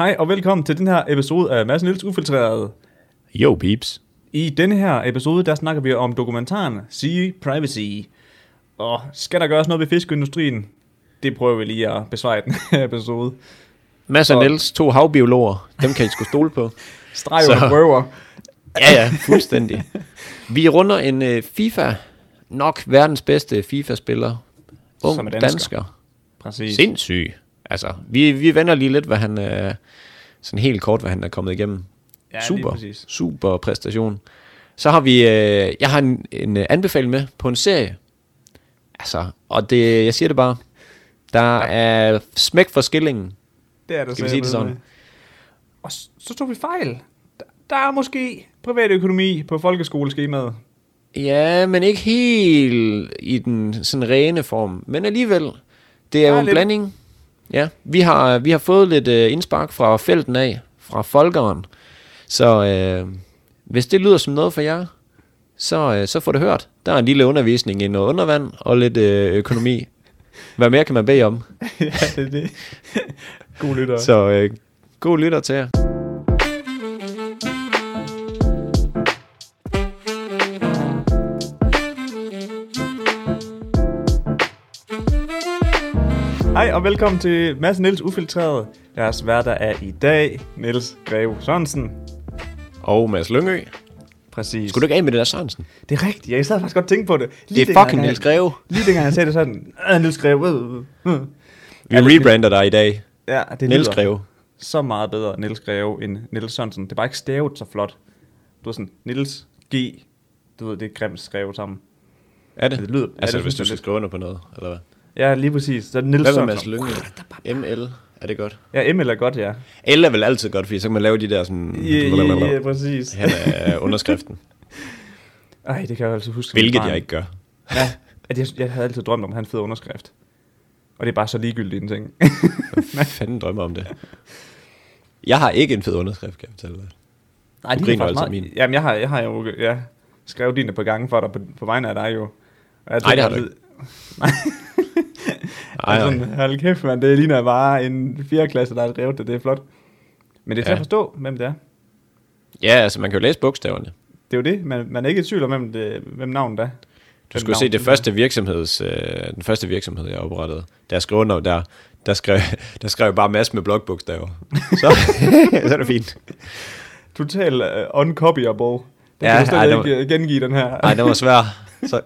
Hej og velkommen til den her episode af Mads Niels Ufiltreret. Jo, peeps. I denne her episode, der snakker vi om dokumentaren Sea Privacy. Og skal der gøres noget ved fiskeindustrien? Det prøver vi lige at besvare i den her episode. Mads og Og- Niels, to havbiologer. Dem kan I sgu stole på. Streg under prøver. Ja, ja, fuldstændig. Vi runder en uh, FIFA, nok verdens bedste FIFA-spiller. Ung er dansker. dansker. Præcis. Sindssyg. Altså, vi, vi vender lige lidt, hvad han er, sådan helt kort, hvad han er kommet igennem. Ja, super, præcis. super præstation. Så har vi, øh, jeg har en, en øh, anbefaling med på en serie. Altså, og det, jeg siger det bare, der er smæk for skillingen. Det er der Skal vi sige det sådan? Og s- så tog vi fejl. Der- Der er måske privatøkonomi på folkeskoleskemaet. Ja, men ikke helt i den sådan rene form. Men alligevel, det er Ja, jo en lidt. blanding. Ja, vi har, vi har fået lidt øh, indspark fra felten af, fra folkeren. Så øh, hvis det lyder som noget for jer, så, øh, så får det hørt. Der er en lille undervisning i noget undervand og lidt øh, økonomi. Hvad mere kan man bede om? ja, det er det. God lytter. Så øh, god lytter til jer. Hej og velkommen til Mads Niels Ufiltreret. Jeres værter er i dag Niels Greve Sørensen. Og Mads Lyngø. Præcis. Skulle du ikke af med det der Sørensen? Det er rigtigt. Jeg sad faktisk godt tænke på det. Det er fucking Niels Greve. Lige dengang jeg sagde det sådan, øh, Niels Greve. Øh, øh. Vi Ja, det- rebrander dig i dag. Ja, det Niels Greve. så meget bedre Niels Greve end Niels Sørensen. Det er bare ikke stavet så flot. Du er sådan, Niels G. Du ved, det er grimt skrevet sammen. Er det? Det lyder- ja, altså, det hvis du skal skrive under på noget, eller hvad? Ja, lige præcis. Så er det Niels Hvad med Mads Sørensen. ML, er det godt? Ja, ML er godt, ja. L er vel altid godt, fordi så kan man lave de der sådan... Ja, ja, ja, præcis. Her er underskriften. Ej, det kan jeg altid huske. Hvilket jeg ikke gør. Ja, at jeg, jeg havde altid drømt om at have en fed underskrift. Og det er bare så ligegyldigt en ting. Hvad fanden drømmer om det? Jeg har ikke en fed underskrift, kan jeg fortælle dig. Nej, Du griner altid af min. Jamen, jeg har, jeg har jo ja, skrevet dine på gange for dig, på, på vegne af dig jo. Og jeg Nej, det har du altid- Ej, nej. sådan, hold kæft, man, det ligner bare en 4. klasse, der har skrevet det. Det er flot. Men det er til Ja. at forstå, hvem det er. Ja, altså man kan jo læse bogstaverne. Det er jo det. Man, man er ikke i tvivl om, hvem, det, hvem navnet er. Du skulle se det første virksomheds, øh, den første virksomhed, jeg oprettede. Jeg skrev under, der, der, skrev, der skrev bare masse med blokbogstaver. Så, så er det fint. Total uh, uncopyable. Det Ja, kan du slet ej, ikke øh, gengive den her. Nej, det var svært. Så.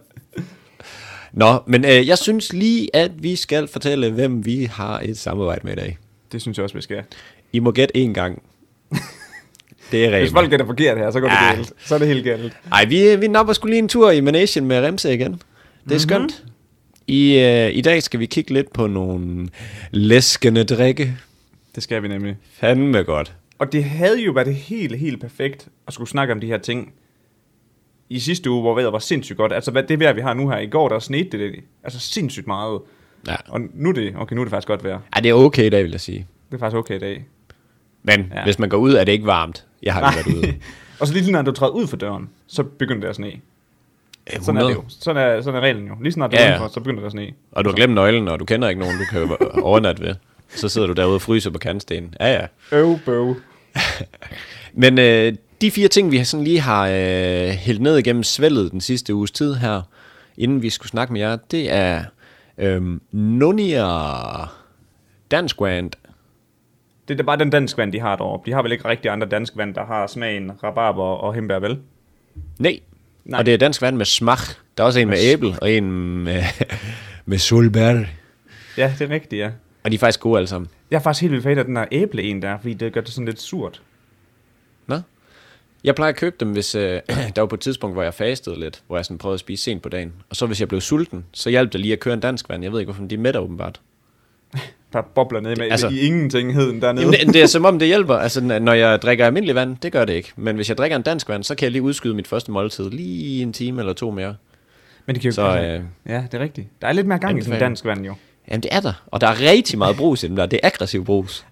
Nå, men øh, jeg synes lige, at vi skal fortælle, hvem vi har et samarbejde med i dag. Det synes jeg også, vi skal. I må gætte én gang. Det er Hvis rent. folk gætter forkert her, så går det Ja. galt. Så er det helt galt. Ej, vi, vi napper skulle lige en tur i Manation med Remse igen. Det er skønt. I, øh, I dag skal vi kigge lidt på nogle læskende drikke. Det skal vi nemlig. Fandme godt. Og det havde jo været helt, helt perfekt at skulle snakke om de her ting i sidste uge, hvor vejret var sindssygt godt. Altså hvad det vejr, vi har nu her. I går, der snedte det, altså sindssygt meget. Ja. Og nu er det, okay, nu er det faktisk godt vejr. Ej, det er okay i dag, vil jeg sige. Det er faktisk okay i dag. Men Ja. ja. hvis man går ud, er det ikke varmt. Jeg har ikke været ude. og så lige når du træder ud for døren, så begynder det at sne. Sådan er det jo. Sådan er, sådan er reglen jo. Lige snart du Ja, er ja. udenfor, så begynder det at sne. Og du har glemt nøglen, og du kender ikke nogen, du kan overnatte ved. Så sidder du derude og fryser på kantstenen. Ja, ja. Øv, bøv. Men øh, de fire ting, vi sådan lige har øh, hældt ned igennem svældet den sidste uges tid her, inden vi skulle snakke med jer, det er øh, Nonia Dansk Wand. Det er bare den dansk vand, de har derovre. De har vel ikke rigtig andre dansk vand, der har smagen rabarber og hembær, vel? Nej. Nej. Og det er dansk vand med smag. Der er også en med æble, og en med, med solbær. Ja, det er rigtigt, ja. Og de er faktisk gode alle sammen. Jeg er faktisk helt vildt fan af den her æble en der, fordi det gør det sådan lidt surt. Jeg plejer at købe dem, hvis øh, der var på et tidspunkt, hvor jeg fastede lidt, hvor jeg sådan prøvede at spise sent på dagen. Og så hvis jeg blev sulten, så hjalp det lige at køre en dansk vand. Jeg ved ikke, hvorfor de er mætter åbenbart. Bare bobler ned med Altså- i ingentingheden dernede. Jamen, det, det er som om, det hjælper. Altså, når jeg drikker almindelig vand, det gør det ikke. Men hvis jeg drikker en dansk vand, så kan jeg lige udskyde mit første måltid lige en time eller to mere. Men det kan jo Så, altså, øh, Ja, det er rigtigt. Der er lidt mere gang i sådan dansk vand jo. Jamen, det er der. Og der er rigtig meget brus i dem der. Det er aggressiv brus.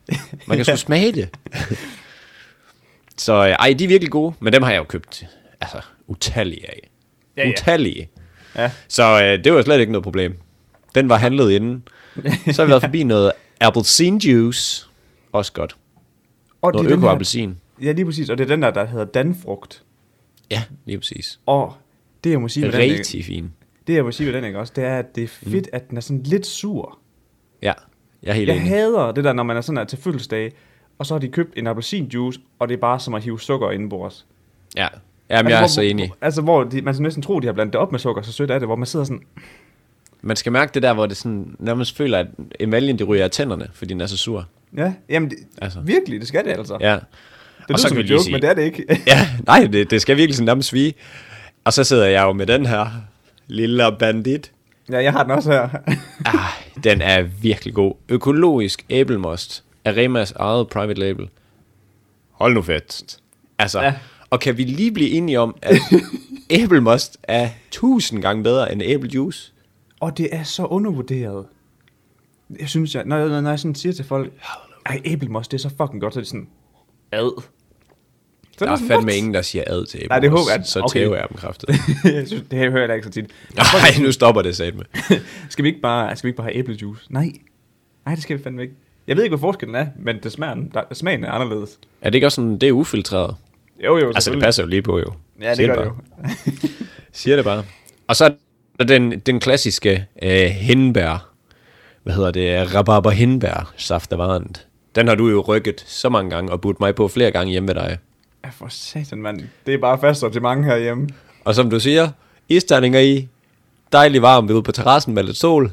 Man kan sgu smage det. Så øh, ej, de er virkelig gode. Men dem har jeg jo købt altså, utallige af. Ja, ja. Utallige. Ja. Så øh, det var slet ikke noget problem. Den var handlet inden. Så har vi været forbi noget appelsin juice. Også godt. Og Noget er den øko-appelsin. Ja, lige præcis. Og det er den der, der hedder Danfrugt. Ja, lige præcis. Og det jeg må sige ved den, ikke- Rigtig fin. det jeg må sige ved den, ikke også, det er, at det er fedt, at den er sådan lidt sur. Ja, jeg er helt Jeg enig. hader det der, når man er sådan er til fødselsdag, og så har de købt en appelsinjuice, og det er bare som at hive sukker indenbords. Ja, Jamen, jeg er altså, så hvor, enig. Altså, hvor de, man næsten tro, de har blandet det op med sukker, så sødt er det, hvor man sidder sådan, Man skal mærke det der, hvor det sådan, nærmest føler, at emaljen det ryger af tænderne, fordi den er så sur. ja, jamen, det, Altså. altså. virkelig, det skal det altså. Ja. det lyder som en joke, sige- men det er det ikke. Ja, nej, det, det skal virkelig sådan nærmest svige. Og så sidder jeg jo med den her lille bandit. ja, jeg har den også her. Ah, den er virkelig god. Økologisk æblemost af Remas eget private label. Hold nu fedt. Altså, ja. Og kan vi lige blive enige om, at æblemost er tusind gange bedre end æblejuice? og det er så undervurderet. Jeg synes, jeg, når, jeg, når jeg sådan siger til folk, ej, æblemost, det er så fucking godt, så er det sådan, ad. Så Der er fandme "What?" ingen, der siger ad til æblemost. Nej, det håber jeg- Så okay. tæver jeg dem kraftigt. jeg synes, det her hører jeg ikke så tit. Nej, nu stopper det satme. skal, vi ikke bare, skal vi ikke bare have æblejuice? Nej. Nej, det skal vi fandme ikke. Jeg ved ikke, hvad forskellen er, men det smager, der, smagen er anderledes. Er det ikke også sådan, det er ufiltreret? Jo, jo, Altså, det passer jo lige på, jo. Ja, det Siger gør det bare. jo. Siger det bare. Og så er den, den klassiske øh, hindbær. Hvad hedder det? Rabarber hindbær saft af varent. Den har du jo rykket så mange gange og budt mig på flere gange hjemme med dig. Ja, for satan, mand. Det er bare fast til mange herhjemme. Og som du siger, isterninger i, dejlig varmt ude på terrassen med lidt sol.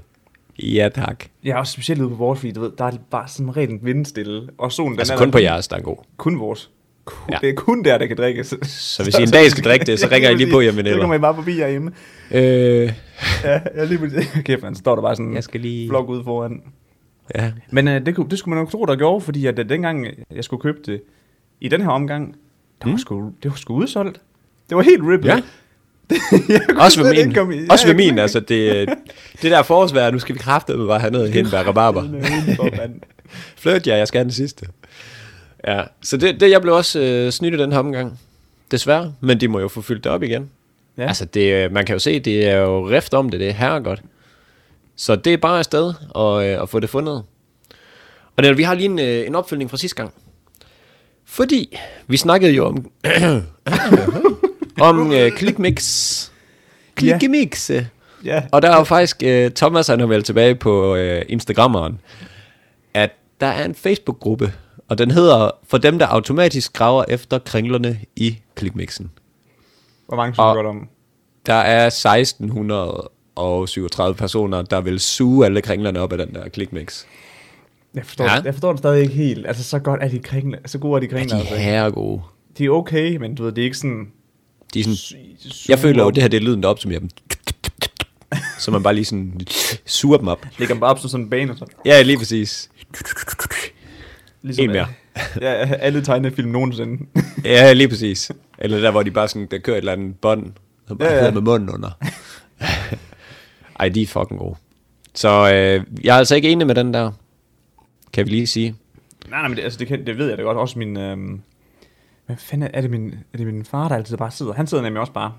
Ja tak. Jeg er også specielt ude på vores, fordi du ved, der er bare sådan rent vindstille. Og solen, den Altså er kun der- på jeres, der er god. Kun vores. Kun, Ja. ja. Det er kun der, der kan drikkes. Så hvis I en dag skal drikke det, så ringer I lige på jer, Så veninder. kommer I bare forbi herhjemme. Øh, Ja, jeg lige pludselig. Kæft, man, så står der bare sådan Jeg skal lige- en flok ude foran. ja. Men øh, det, det skulle man nok tro, der gjorde, fordi at øh, dengang jeg skulle købe det, i den her omgang, der var Mm. sgu, det var sgu udsolgt. Det var helt rippet. Ja. Også ved min. komme i- Også Ja, ved min, altså det, det der forårsvejr, nu skal vi kraftedeme bare have noget hindbær rabarber. Flirt, ja, jeg skal have den sidste. Ja, så det, det jeg blev også øh, snydt i den her omgang. Desværre, men de må jo få fyldt det op igen. Ja. Ja. Altså, det, øh, man kan jo se, det er jo rift om det, det er herregodt. Så det er bare afsted og, øh, at få det fundet. Og det, vi har lige en, øh, en opfølgning fra sidste gang. Fordi vi snakkede jo om, om øh, Clickmix. Clickmix. Ja. Ja. Og der er jo faktisk, øh, Thomas han har vel tilbage på øh, Instagrammeren, at der er en Facebook-gruppe, og den hedder For dem, der automatisk graver efter kringlerne i klikmixen. Hvor mange synes godt om? Der er 1637 personer, der vil suge alle kringlerne op af den der klikmix. Jeg forstår, Ja. ja. jeg forstår det stadig ikke helt. Altså, så godt er de kringle, så gode er de Ja, kringle. de altså. er herregode. de er okay, men du ved, det er ikke sådan... De er sådan, jeg føler jo, det her det er lyden, der opsummerer dem. Så man bare lige sådan suger dem op. Lægger dem bare op som sådan en bane, og. Ja, lige præcis. Ligesom, En mere. ja, alle tegnefilm nogensinde. Ja, lige præcis. Eller der, hvor de bare sådan, der kører et eller andet bånd, og bare ja, Ja, med munden under. Ej, de er fucking gode. Så øh, jeg er altså ikke enig med den der, kan vi lige sige. nej, nej, men det, altså, det, kan, det ved jeg da godt. Også min... Øhm, hvad fanden er, er det min, er det min far, der altid bare sidder? Han sidder nemlig også bare.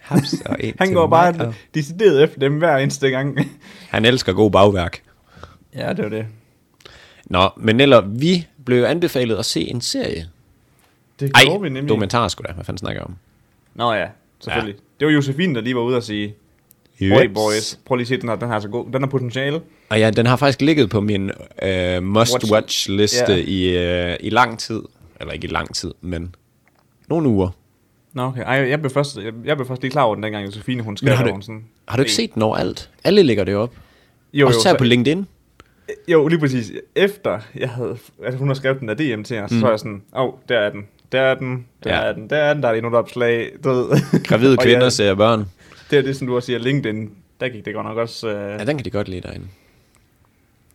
Haps og en Han går bare og- decideret efter dem hver eneste gang. Han elsker god bagværk. ja, det var det. Nå, men eller vi blev anbefalet at se en serie. Det Ej, gjorde vi nemlig. dokumentar sgu da, hvad fanden snakker jeg om? Nå ja, selvfølgelig. Ja. Det var Josefine, der lige var ude og sige, Jeps. boys, prøv lige at se, den her, den her er så god. Den har potentiale. Og ja, den har faktisk ligget på min øh, must-watch liste Ja. i, øh, i lang tid. Eller ikke i lang tid, men nogle uger. Nå, okay. Ej, jeg blev først, jeg, jeg blev først lige klar over den, dengang Josefine, hun skrev har du- sådan. Har du ikke set den overalt? Alle lægger det op. Jo, Også jo, så- på LinkedIn. Jo, lige præcis. Efter jeg havde, altså hun har skrevet den der DM til os, mm. så var jeg sådan, åh, oh, der er den, der er den, der Ja. er den, der er den, der er endnu et opslag, du ved. Gravide kvinder ja, ser børn. det er det, som du også siger, LinkedIn, der gik det godt nok også, uh, Ja, den kan de godt lide derinde.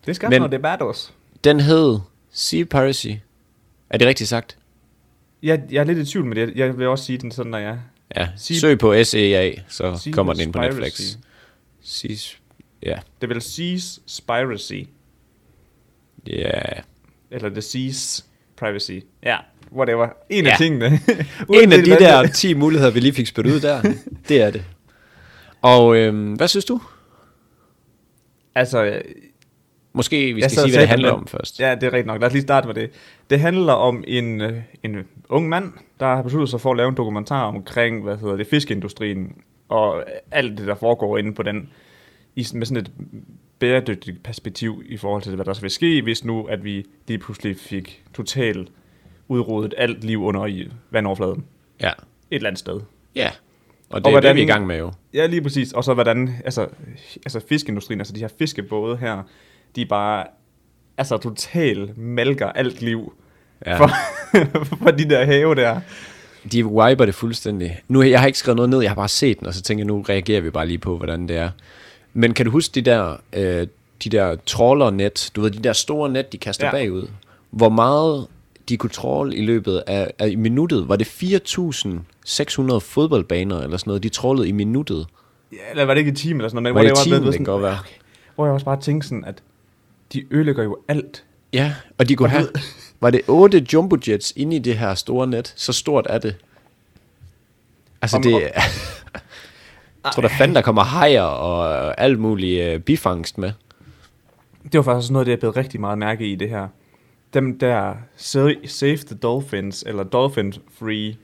det skal men- noget debat også. Den hed Sea Piracy. Er det rigtigt sagt? Jeg, jeg er lidt i tvivl med det, jeg vil også sige den sådan, når jeg Ja, søg på SEA, så kommer den ind på. Netflix. Sea, ja, Det vel Seas Spiracy, ja. eller The Seas Privacy. Ja, whatever. En Ja. af tingene. En af de der det- 10 muligheder, vi lige fik spyttet ud der, det er det. Og øhm, hvad synes du? Altså, Måske vi skal sige, hvad det handler om først. Ja, det er rigtigt nok. Lad os lige starte med det. Det handler om en, øh, en ung mand, der har besluttet sig for at lave en dokumentar omkring, hvad hedder det, fiskeindustrien, og alt det, der foregår inde på den, i, med sådan et bæredygtigt perspektiv i forhold til, hvad der vil ske, hvis nu, at vi lige pludselig fik totalt udryddet alt liv under i vandoverfladen. Ja. Et eller andet sted. Ja. Og det Og er det, hvordan- vi er i gang med jo. Ja, lige præcis. Og så hvordan, altså, altså fiskeindustrien, altså de her fiskebåde her, de bare, altså totalt malker alt liv Ja. for, for de der have der. De wiper det fuldstændig. Nu, jeg har ikke skrevet noget ned, jeg har bare set den, og så tænker jeg, nu reagerer vi bare lige på, hvordan det er. Men kan du huske de der, øh, de der trawler-net, du ved, de der store net, de kaster. Ja. bagud? Hvor meget de trawle i løbet af, af i minuttet? Var det 4.600 fodboldbaner eller sådan noget, de trawlede i minuttet? Ja, eller var det ikke i time eller sådan noget? Men Var hvor det i var timen, det kan godt være. Hvor jeg også bare tænkte sådan, at de ødelægger jo alt. Ja, og de kunne have, var det 8 jumbojets inde i det her store net? Så stort er det. Altså Om- det, om- jeg tror der fanden, der kommer hajer og alt muligt uh, bifangst med. Det var faktisk noget, det jeg blev rigtig meget mærke i det her. Dem der Sa- Save the Dolphins, eller Dolphin Free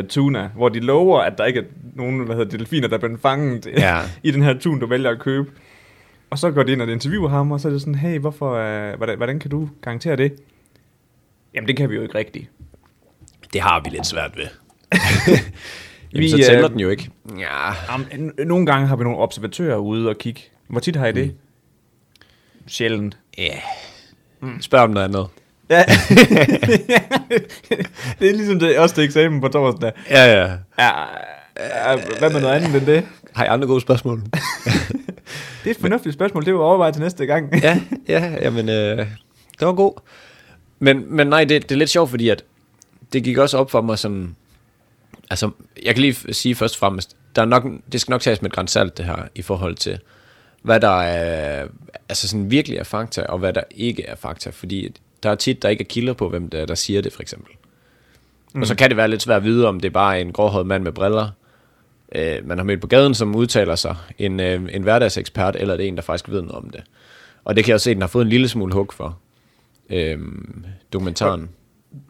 uh, tuna, hvor de lover, at der ikke er nogen hvad hedder, delfiner, der er blevet fanget Ja. i den her tun, du vælger at købe. Og så går de ind og interviewer ham, og så er det sådan, hey, hvorfor, uh, hvordan, hvordan kan du garantere det? Jamen, det kan vi jo ikke rigtigt. Det har vi lidt svært ved. Jamen, Vi, så tæller øh, den jo ikke. Ja. Jamen, nogle gange har vi nogle observatører ude og kigge. Hvor tit har I det? Mm. Sjældent. Yeah. Spørg om noget andet. Ja. det er ligesom det også til eksamen på torsdag. Ja, ja. Ja, ja, hvad med noget andet end det? Har I andre gode spørgsmål? Det er et fornuftigt spørgsmål, det vil jeg overveje til næste gang. ja, ja, jamen, øh, det var god. Men, men nej, det, det er lidt sjovt, fordi at det gik også op for mig sådan, altså, jeg kan lige sige først og fremmest, der er nok, det skal nok tages med et græns salt, det her, i forhold til, hvad der er, altså sådan virkelig er fakta, og hvad der ikke er fakta, fordi der er tit, der ikke er kilder på, hvem der, der siger det, for eksempel. Mm. Og så kan det være lidt svært at vide, om det er bare en gråhåret mand med briller, øh, man har mødt på gaden, som udtaler sig, en, øh, en hverdagsekspert, eller det er en, der faktisk ved noget om det. Og det kan jeg også se, at den har fået en lille smule hug for, øh, dokumentaren.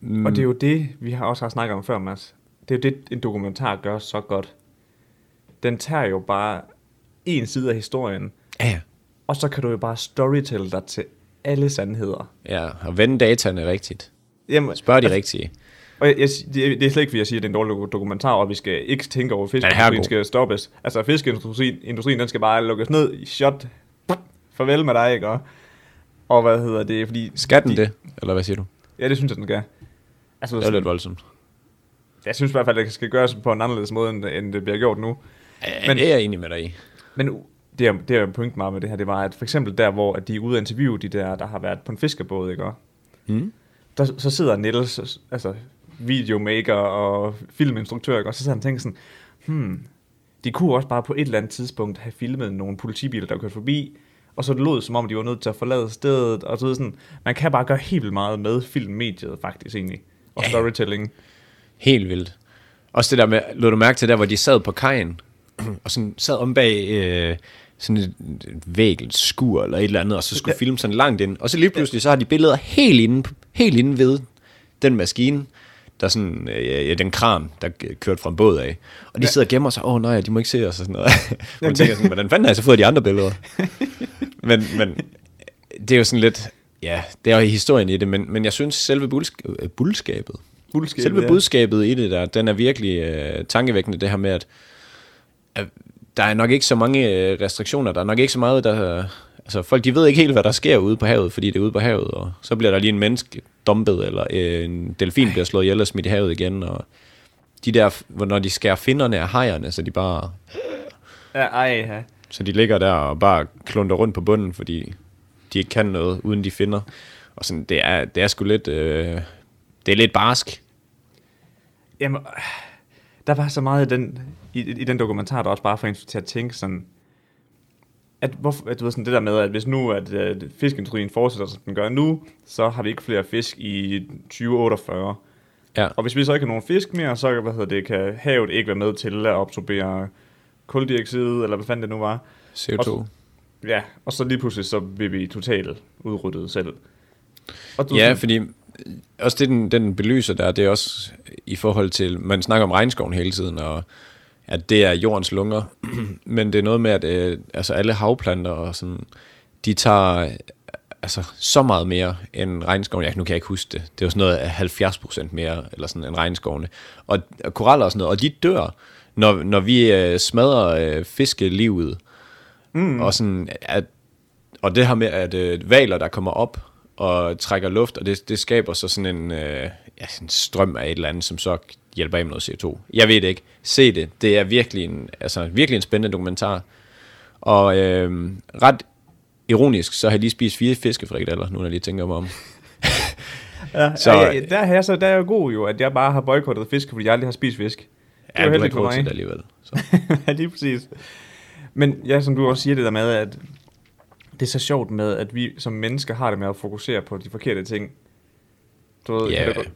Mm. Og det er jo det, vi har også har snakket om før, Mads. Det er jo det, en dokumentar gør så godt. Den tager jo bare en side af historien, Ja, og så kan du jo bare storytelle dig til alle sandheder. ja, og vende dataene rigtigt. Jamen, Spørg de rigtige. Og jeg, jeg, det, er slet ikke, fordi jeg siger, at det er en dårlig dokumentar, og vi skal ikke tænke over, at fiskeindustrien skal stoppes. Altså, fiskeindustrien, industrien, den skal bare lukkes ned i shot. Farvel med dig, ikke? Og, og hvad hedder det? Fordi Skal den de, det? Eller hvad siger du? Ja, det synes jeg, den skal. Altså, Det er lidt voldsomt. jeg synes i hvert fald, at det skal gøres på en anderledes måde, end, end det bliver gjort nu. Men, det er jeg enig med dig i. Men det, er, det er pointen meget med det her, det var, at for eksempel der, hvor at de er ude at interviewe de der, der har været på en fiskerbåd, ikke? Mm. der, så sidder Niels, altså videomaker og filminstruktør, ikke? og så sidder han og tænker sådan, hmm, de kunne også bare på et eller andet tidspunkt have filmet nogle politibiler, der kørte forbi, og så det lød som om, de var nødt til at forlade stedet, og så sådan, man kan bare gøre helt vildt meget med filmmediet faktisk egentlig, og ja. storytelling. Helt vildt. Også det der med, lå du mærke til der, hvor de sad på kajen, og sådan sad om bag øh, sådan et, et væg, et skur eller et eller andet, og så skulle Ja. filme sådan langt ind. Og så lige pludselig, så har de billeder helt inde, helt inde ved den maskine, der er sådan, øh, ja, den kran, der kørte fra en båd af. Og de Ja. sidder og gemmer sig, åh oh, nej, de må ikke se os og sådan noget. Man tænker sådan, hvordan fanden har jeg så fået de andre billeder? men, men det er jo sådan lidt, ja, det er jo historien i det, men, men jeg synes selve budsk- øh, budskabet, Bullshit, Selve ja. budskabet i det der, den er virkelig øh, tankevækkende, det her med, at, at der er nok ikke så mange øh, restriktioner, der er nok ikke så meget, der... Altså, folk de ved ikke helt, hvad der sker ude på havet, fordi det er ude på havet, og så bliver der lige en menneske dumpet, eller øh, en delfin bliver slået ihjel og smidt i havet igen, og de der, hvor når de skærer finderne af hajerne, så de bare, Ja, ej, ja. så de ligger der og bare klunter rundt på bunden, fordi de ikke kan noget, uden de finder. Og sådan, det er, det er sgu lidt, øh, det er lidt barsk. Jamen, der var så meget i den, i, i den dokumentar, der også bare får en til at tænke sådan, at, hvorfor, at du ved sådan det der med, at hvis nu at, at fiskeindustrien fortsætter, som den gør nu, så har vi ikke flere fisk i 2048. Ja. Og hvis vi så ikke har nogen fisk mere, så hvad hedder det, kan havet ikke være med til at absorbere kuldioxid, eller hvad fanden det nu var. CO2. Og- Ja, og så lige pludselig, så vil vi totalt udryddet selv. Og du, Ja, sådan- fordi øh, også det, den, den belyser der, det er også i forhold til, man snakker om regnskoven hele tiden, og at det er jordens lunger, men det er noget med, at øh, altså alle havplanter og sådan, de tager altså, så meget mere end regnskoven. Jeg, nu kan jeg ikke huske det. Det er jo sådan noget af 70 procent mere, eller sådan, end regnskovene. Og, og koraller og sådan noget, og de dør, når, når vi øh, smadrer øh, fiskelivet. Mm. Og sådan, at og det her med, at øh, valer, der kommer op og trækker luft, og det, det skaber så sådan en, øh, ja, sådan en strøm af et eller andet, som så hjælper af med noget CO2. Jeg ved det ikke. Se det. Det er virkelig en, altså, virkelig en spændende dokumentar. Og øh, ret ironisk, så har jeg lige spist fire fiskefrikadeller, nu når jeg lige tænker mig om. ja, så- ja, ja, der, er jeg så, der er jeg god jo, at jeg bare har boykottet fisk, fordi jeg aldrig har spist fisk. Det Ja, er du er heldigt for mig. det alligevel. Så. ja, lige præcis. Men ja, som du også siger det der med, at det er så sjovt med, at vi som mennesker har det med at fokusere på de forkerte ting. Du ved, Ja, kan godt-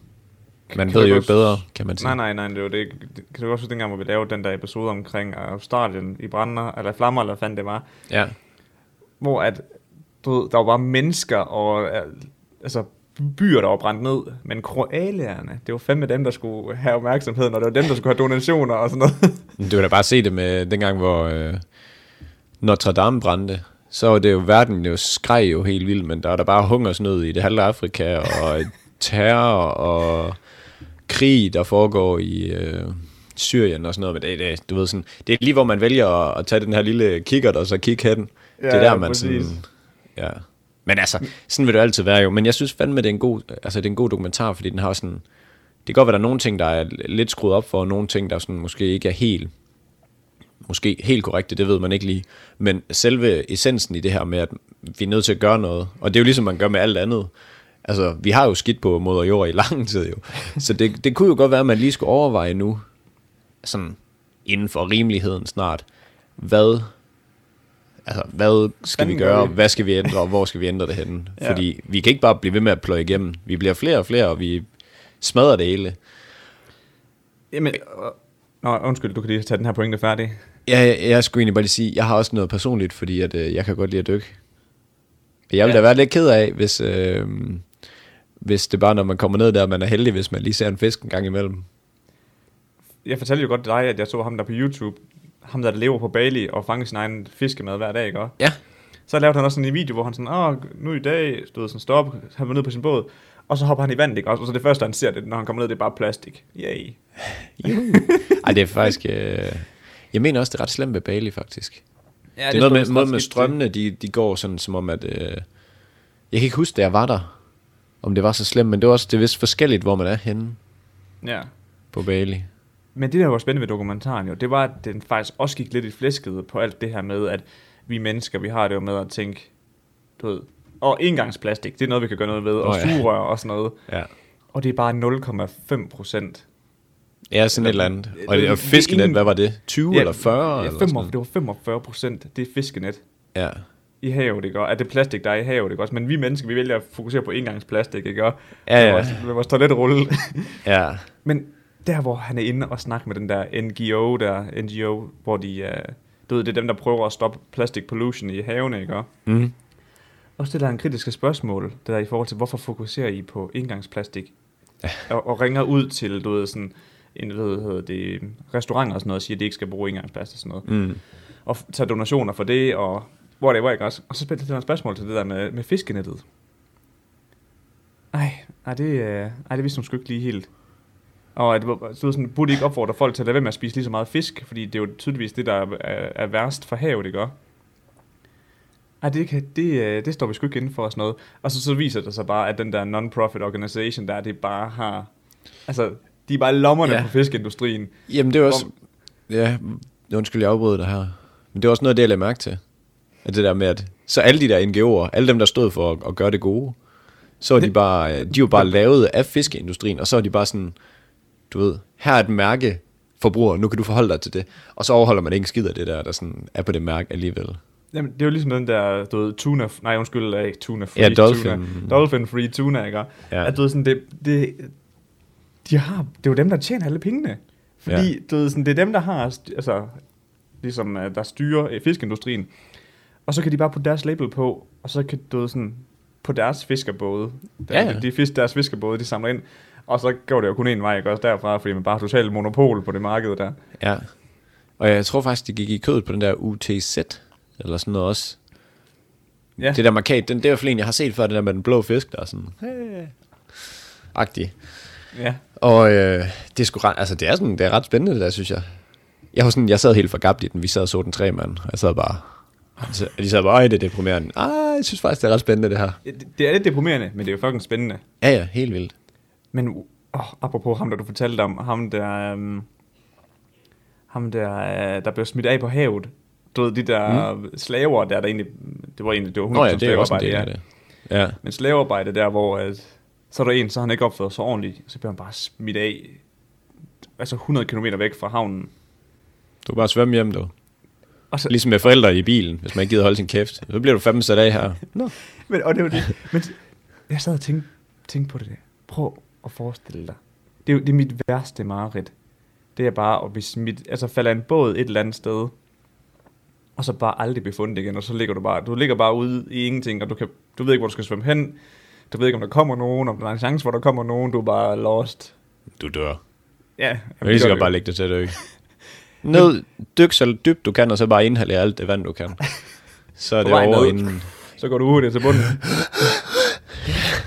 Man kan ved jo ikke bedre, kan man sige. Nej, nej, nej, det var det. det kan du også huske dengang, hvor vi lavede den der episode omkring Australien i brænder, eller flammer, eller hvad fanden det var, Ja. hvor at, du ved, der var bare mennesker og øh, altså byer, der var brændt ned, men koalerne, det var fandme dem, der skulle have opmærksomheden, og det var dem, der skulle have donationer og sådan noget. Du kan da bare se det med dengang, hvor øh, Notre Dame brændte. Så var det jo, verden jo skreg jo helt vildt, men der var der bare hungersnød i det halve Afrika, og terror og krig, der foregår i øh, Syrien og sådan noget. Men det, det, du ved sådan, det er lige, hvor man vælger at, at tage den her lille kikkert og så kigge hen. Ja, det er der, man præcis. sådan... Ja. Men altså, sådan vil det altid være jo. Men jeg synes fandme, det er en god, altså, det er en god dokumentar, fordi den har sådan... Det kan godt være, der er nogle ting, der er lidt skruet op for, og nogle ting, der sådan måske ikke er helt måske helt korrekte, det ved man ikke lige. Men selve essensen i det her med, at vi er nødt til at gøre noget, og det er jo ligesom man gør med alt andet. Altså, vi har jo skidt på moder jord i lang tid jo. Så det, det kunne jo godt være, at man lige skulle overveje nu, sådan inden for rimeligheden snart, hvad, altså, hvad skal vi Fanden gør gøre, vi? hvad skal vi ændre, og hvor skal vi ændre det henne? Ja. Fordi vi kan ikke bare blive ved med at pløje igennem. Vi bliver flere og flere, og vi smadrer det hele. Jamen, nå, undskyld, du kan lige tage den her pointe færdig. Ja, jeg, jeg skulle egentlig bare lige sige, jeg har også noget personligt, fordi at, øh, jeg kan godt lide at dykke. Jeg ville Ja. da være lidt ked af, hvis, øh, hvis det bare, når man kommer ned der, man er heldig, hvis man lige ser en fisk en gang imellem. Jeg fortalte jo godt dig, at jeg så ham der på YouTube, ham der, der lever på Bali og fanger sin egen fiskemad hver dag, ikke? også? Ja. Så lavede han også sådan en video, hvor han sådan, åh, nu i dag, stod sådan, stop, han var ned på sin båd, og så hopper han i vandet, ikke? også? Og så det første, han ser, det, når han kommer ned, det er bare plastik. Yay. Ej, det er faktisk... Øh, jeg mener også, det er ret slemt ved Bali, faktisk. Ja, det er noget med, noget med strømmene, de, de går sådan som om, at... Øh, jeg kan ikke huske, da jeg var der, om det var så slemt, men det er også det er vist forskelligt, hvor man er henne Ja. på Bali. Men det, der var spændende ved dokumentaren jo, det var, at den faktisk også gik lidt i flæsket på alt det her med, at vi mennesker, vi har det jo med at tænke, du ved, og engangsplastik, det er noget, vi kan gøre noget ved, og Åh, ja. sugerør og sådan noget. Ja. Og det er bare 0,5 procent. Ja, sådan et eller andet. Og, Det- og det er fiskenet, ingen- hvad var det? 20 eller 40? Ja, eller 5, sådan det var 45 procent, det er fiskenet Ja. I havet, ikke? Og er det plastik, der er i havet, ikke? Også? Men vi mennesker, vi vælger at fokusere på engangsplastik, ikke? Og Ja, ja. Med vores, med vores toiletrulle. Ja. Men der, hvor han er inde og snakker med den der NGO, der NGO, hvor de, uh, du ved, det er dem, der prøver at stoppe plastic pollution i havene, ikke? Mm. Og stiller han kritiske spørgsmål, der er i forhold til, hvorfor fokuserer I på engangsplastik? og, og, ringer ud til, du ved, sådan, en, hvad hedder det, restauranter og sådan noget, og siger, at de ikke skal bruge engangsplast og sådan noget. Mm. Og f- tage donationer for det, og hvor det var, ikke også? Og så stiller han spørgsmål til det der med, med fiskenettet. Ej, ej, det, øh, ej, det vidste hun sgu ikke lige helt. Og at, så sådan, burde I ikke opfordre folk til at lade være med at spise lige så meget fisk, fordi det er jo tydeligvis det, der er, er, er værst for havet, ikke også? Ej, det, kan, det, øh, det står vi sgu ikke inden for og sådan noget. Og så, så viser det sig bare, at den der non-profit organization der, det bare har... Altså, de er bare lommerne Ja. på fiskeindustrien. Jamen det er også... Ja, undskyld, jeg afbryder dig her. Men det er også noget, af det jeg lagde mærke til. At det der med, at... Så alle de der NGO'er, alle dem, der stod for at, at gøre det gode, så er de bare... De er jo bare lavet af fiskeindustrien, og så er de bare sådan... Du ved, her er et mærke, forbruger, nu kan du forholde dig til det. Og så overholder man ikke skid af det der, der sådan er på det mærke alligevel. Jamen, det er jo ligesom den der, du ved, tuna, nej undskyld, ikke tuna free Ja, dolphin. tuna, dolphin free tuna, ikke? Ja. At du ved, sådan, det, det, de har, det er jo dem, der tjener alle pengene. Fordi, Ja. du ved, sådan, det er dem, der har, altså, ligesom, øh, der styrer øh, fiskeindustrien. Og så kan de bare putte deres label på, og så kan du sådan, på deres fiskerbåde, der, Ja, ja. de fisk, deres fiskerbåde, de samler ind, og så går det jo kun en vej, ikke også derfra, fordi man bare har totalt monopol på det marked der. Ja. Og jeg tror faktisk, det gik i kødet på den der UTZ, eller sådan noget også. Ja, Det der markat, den, det er i hvert fald en, jeg har set før, den der med den blå fisk, der er sådan, hey, agtig. ja. Og øh, det er sgu altså det er sådan, det er ret spændende det der, synes jeg. Jeg var sådan, jeg sad helt forgabt i den, vi sad og så den tre mand, og jeg sad bare, så, de sad bare, "Ej, det er deprimerende. Ah, jeg synes faktisk, det er ret spændende det her. Det, det er lidt deprimerende, men det er jo fucking spændende. Ja, ja, helt vildt. Men oh, apropos ham, der du fortalte om, ham der, um, ham der, uh, der blev smidt af på havet. Du ved, de der mm. slaver der, der egentlig, det var egentlig, det var 100% Nå ja, det er også en del af det. Ja. Men slavearbejde der, hvor at, så er der en, så han ikke opført sig ordentligt, så bliver han bare smidt af, altså 100 km væk fra havnen. Du kan bare svømme hjem, du. Og så, Ligesom med forældre i bilen, hvis man ikke gider holde sin kæft. Så bliver du fandme sat af her. Nå. men, og det var det. Men jeg sad og tænkte, tænkte på det der. Prøv at forestille dig. Det er, jo- det er mit værste mareridt. Det er bare at blive smidt, altså falde af en båd et eller andet sted, og så bare aldrig blive fundet igen, og så ligger du bare, du ligger bare ude i ingenting, og du, kan, du ved ikke, hvor du skal svømme hen, du ved ikke, om der kommer nogen, om der er en chance, hvor der kommer nogen, du er bare lost. Du dør. Ja, Jeg gør godt det bare lægge det til at dø. Ned, dyk så dybt du kan, og så bare inhalere alt det vand, du kan. Så er det over inden. Så går du hurtigt til bunden.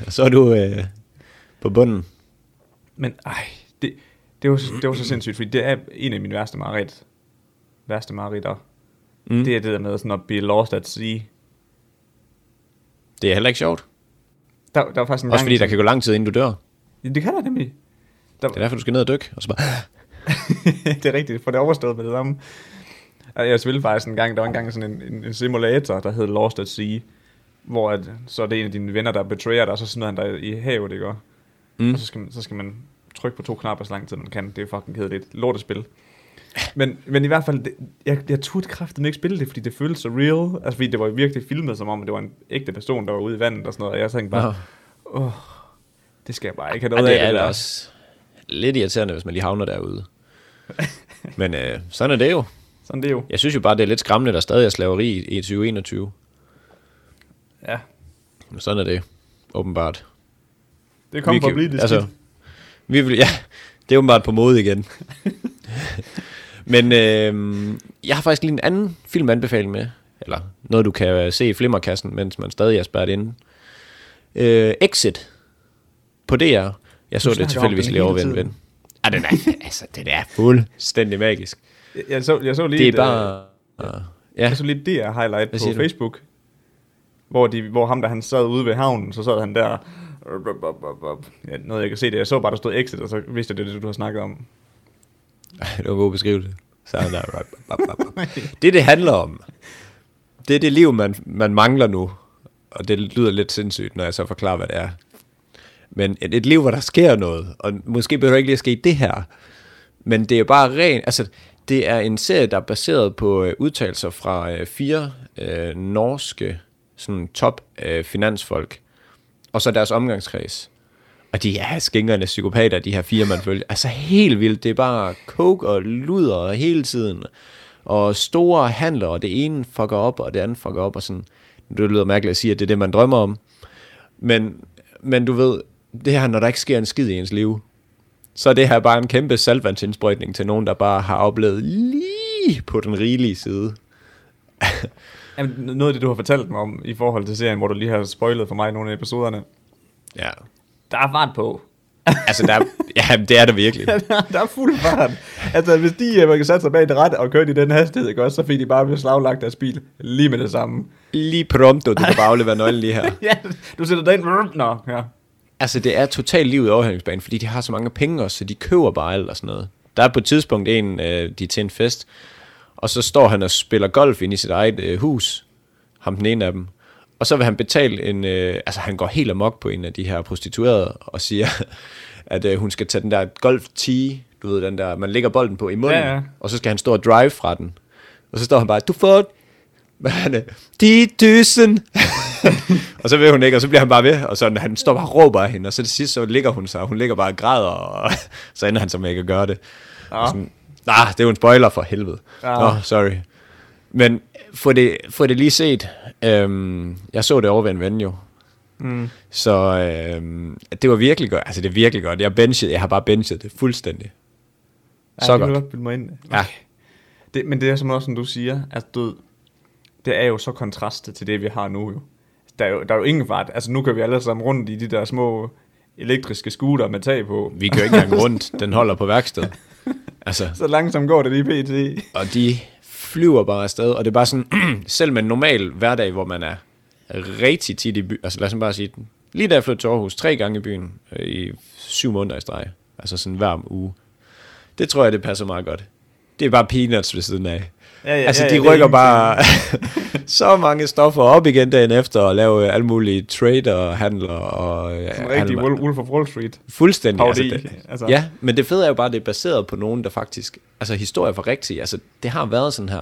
Så er du øh, på bunden. Men ej, det, det, var, så- det var så sindssygt, fordi det er en af mine værste mareridt. Værste mareridter. Mm. Mm. Det er det der med sådan at blive lost at sea. Det er heller ikke sjovt. Der, der var faktisk en Også gang, fordi der kan gå lang tid, inden du dør. Ja, Det kan der nemlig. Der, Det er derfor, du skal ned og dykke. Og så bare... det er rigtigt, for det er overstået med det samme. Og Jeg spillede faktisk en gang, der var engang sådan en, en, en simulator, der hed Lost at Sea, hvor at, så er det en af dine venner, der betrayer dig, og så smider han dig i havet, ikke? Mm. Og så skal, man, så skal man trykke på to knapper så lang tid, man kan. Det er fucking kedeligt. Lortespil. Men, men i hvert fald, det, jeg, jeg turde kraften ikke spille det, fordi det føltes så real. Altså, fordi det var virkelig filmet, som om det var en ægte person, der var ude i vandet og sådan noget. Og jeg tænkte bare, Nå. åh, det skal jeg bare ikke have Og noget det af. er det der. også lidt irriterende, hvis man lige havner derude. Men øh, sådan er det jo. Sådan det er jo. Jeg synes jo bare, det er lidt skræmmende, der stadig er slaveri i 2021. Ja, Men sådan er det, åbenbart. det kommer for at blive det altså, skidt. vi vil, ja, det er åbenbart på mode igen. Men øh, jeg har faktisk lige en anden filmanbefaling med. Eller noget, du kan øh, se i flimmerkassen, mens man stadig er spærret inde. Øh, Exit på DR. Jeg så det tilfældigvis lige over ved en ven. Ah, den er, altså, den er fuldstændig magisk. Jeg, jeg, så, jeg så lige Det er et, bare... øh, Ja, jeg så lige det highlight Hvad på siger du? Facebook, hvor, de, hvor ham der han sad ude ved havnen, så sad han der, ja, noget jeg kan se det, jeg så bare der stod exit, og så vidste jeg det, det du har snakket om. det var god beskrivelse. Så han der. Det, det handler om, det er det liv, man, man mangler nu. Og det lyder lidt sindssygt, når jeg så forklarer, hvad det er. Men et, et liv, hvor der sker noget, og måske behøver det ikke lige at ske det her, men det er bare rent, altså det er en serie, der er baseret på øh, udtalelser fra øh, fire øh, norske sådan top øh, finansfolk, og så deres omgangskreds. Og de er skængerne psykopater, de her fire, man følger. Altså helt vildt, det er bare coke og luder hele tiden. Og store handler, og det ene fucker op, og det andet fucker op, og sådan. Det lyder mærkeligt at sige, at det er det, man drømmer om. Men, men du ved, det her, når der ikke sker en skid i ens liv, så er det her bare en kæmpe saltvandsindsprøjtning til nogen, der bare har oplevet lige på den rigelige side. Jamen, noget af det, du har fortalt mig om i forhold til serien, hvor du lige har spoilet for mig nogle af episoderne, Ja. der er fart på. Altså, der, ja, det er det virkelig. der, der er fuld fart. Altså, hvis de uh, kan sætte sig bag et ret og køre i den hastighed, ikke også, så fik de bare beslaglagt deres bil lige med det samme. Lige prompto, du kan bare aflevere nøglen lige her. ja, du sætter dig ind. Nå, ja. Altså, det er totalt livet i overhængsbanen, fordi de har så mange penge også, så de køber bare alt og sådan noget. Der er på et tidspunkt en, øh, de er til en fest, og så står han og spiller golf ind i sit eget øh, hus, ham den ene af dem. Og så vil han betale en, øh, altså han går helt amok på en af de her prostituerede, og siger, at øh, hun skal tage den der golf tee, du ved den der, man lægger bolden på i munden, Ja, ja. og så skal han stå og drive fra den. Og så står han bare, du får hvad er det? 10.000. og så vil hun ikke, og så bliver han bare ved, og så han står bare og råber af hende, og så til sidst så ligger hun sig, og hun ligger bare og græder, og så ender han så med ikke at gøre det. Og Sådan, nah, det er jo en spoiler for helvede. Ja. Nå, sorry. Men få det, få det lige set. Øhm, jeg så det over ved en ven jo. Mm. Så øhm, det var virkelig godt. Altså det er virkelig godt. Jeg, benchet, jeg har bare benchet det fuldstændig. Så det godt. godt bilde mig ind. Ja. Det, men det er som også, som du siger, at du, ved, det er jo så kontrastet til det, vi har nu jo. Der er jo, der er jo ingen fart. Altså nu kan vi alle sammen rundt i de der små elektriske scooter med tag på. Vi kører ikke engang rundt. Den holder på værksted. Altså, Så langsomt går det lige pt. og de flyver bare afsted, og det er bare sådan, selv med en normal hverdag, hvor man er rigtig tit i by, altså lad os bare sige, lige da jeg flyttede til Aarhus, tre gange i byen, øh, i syv måneder i streg, altså sådan hver uge, det tror jeg, det passer meget godt. Det er bare peanuts ved siden af. Ja, ja, altså, ja, de ja, det er rykker bare så mange stoffer op igen dagen efter, og lave alle mulige trader og handler og... øh, Sådan en rigtig handler- Wolf, of Wall Street. Fuldstændig. Parodi, Altså, det, altså. Ja, men det fede er jo bare, at det er baseret på nogen, der faktisk... Altså, historier for rigtige. Altså, det har været sådan her.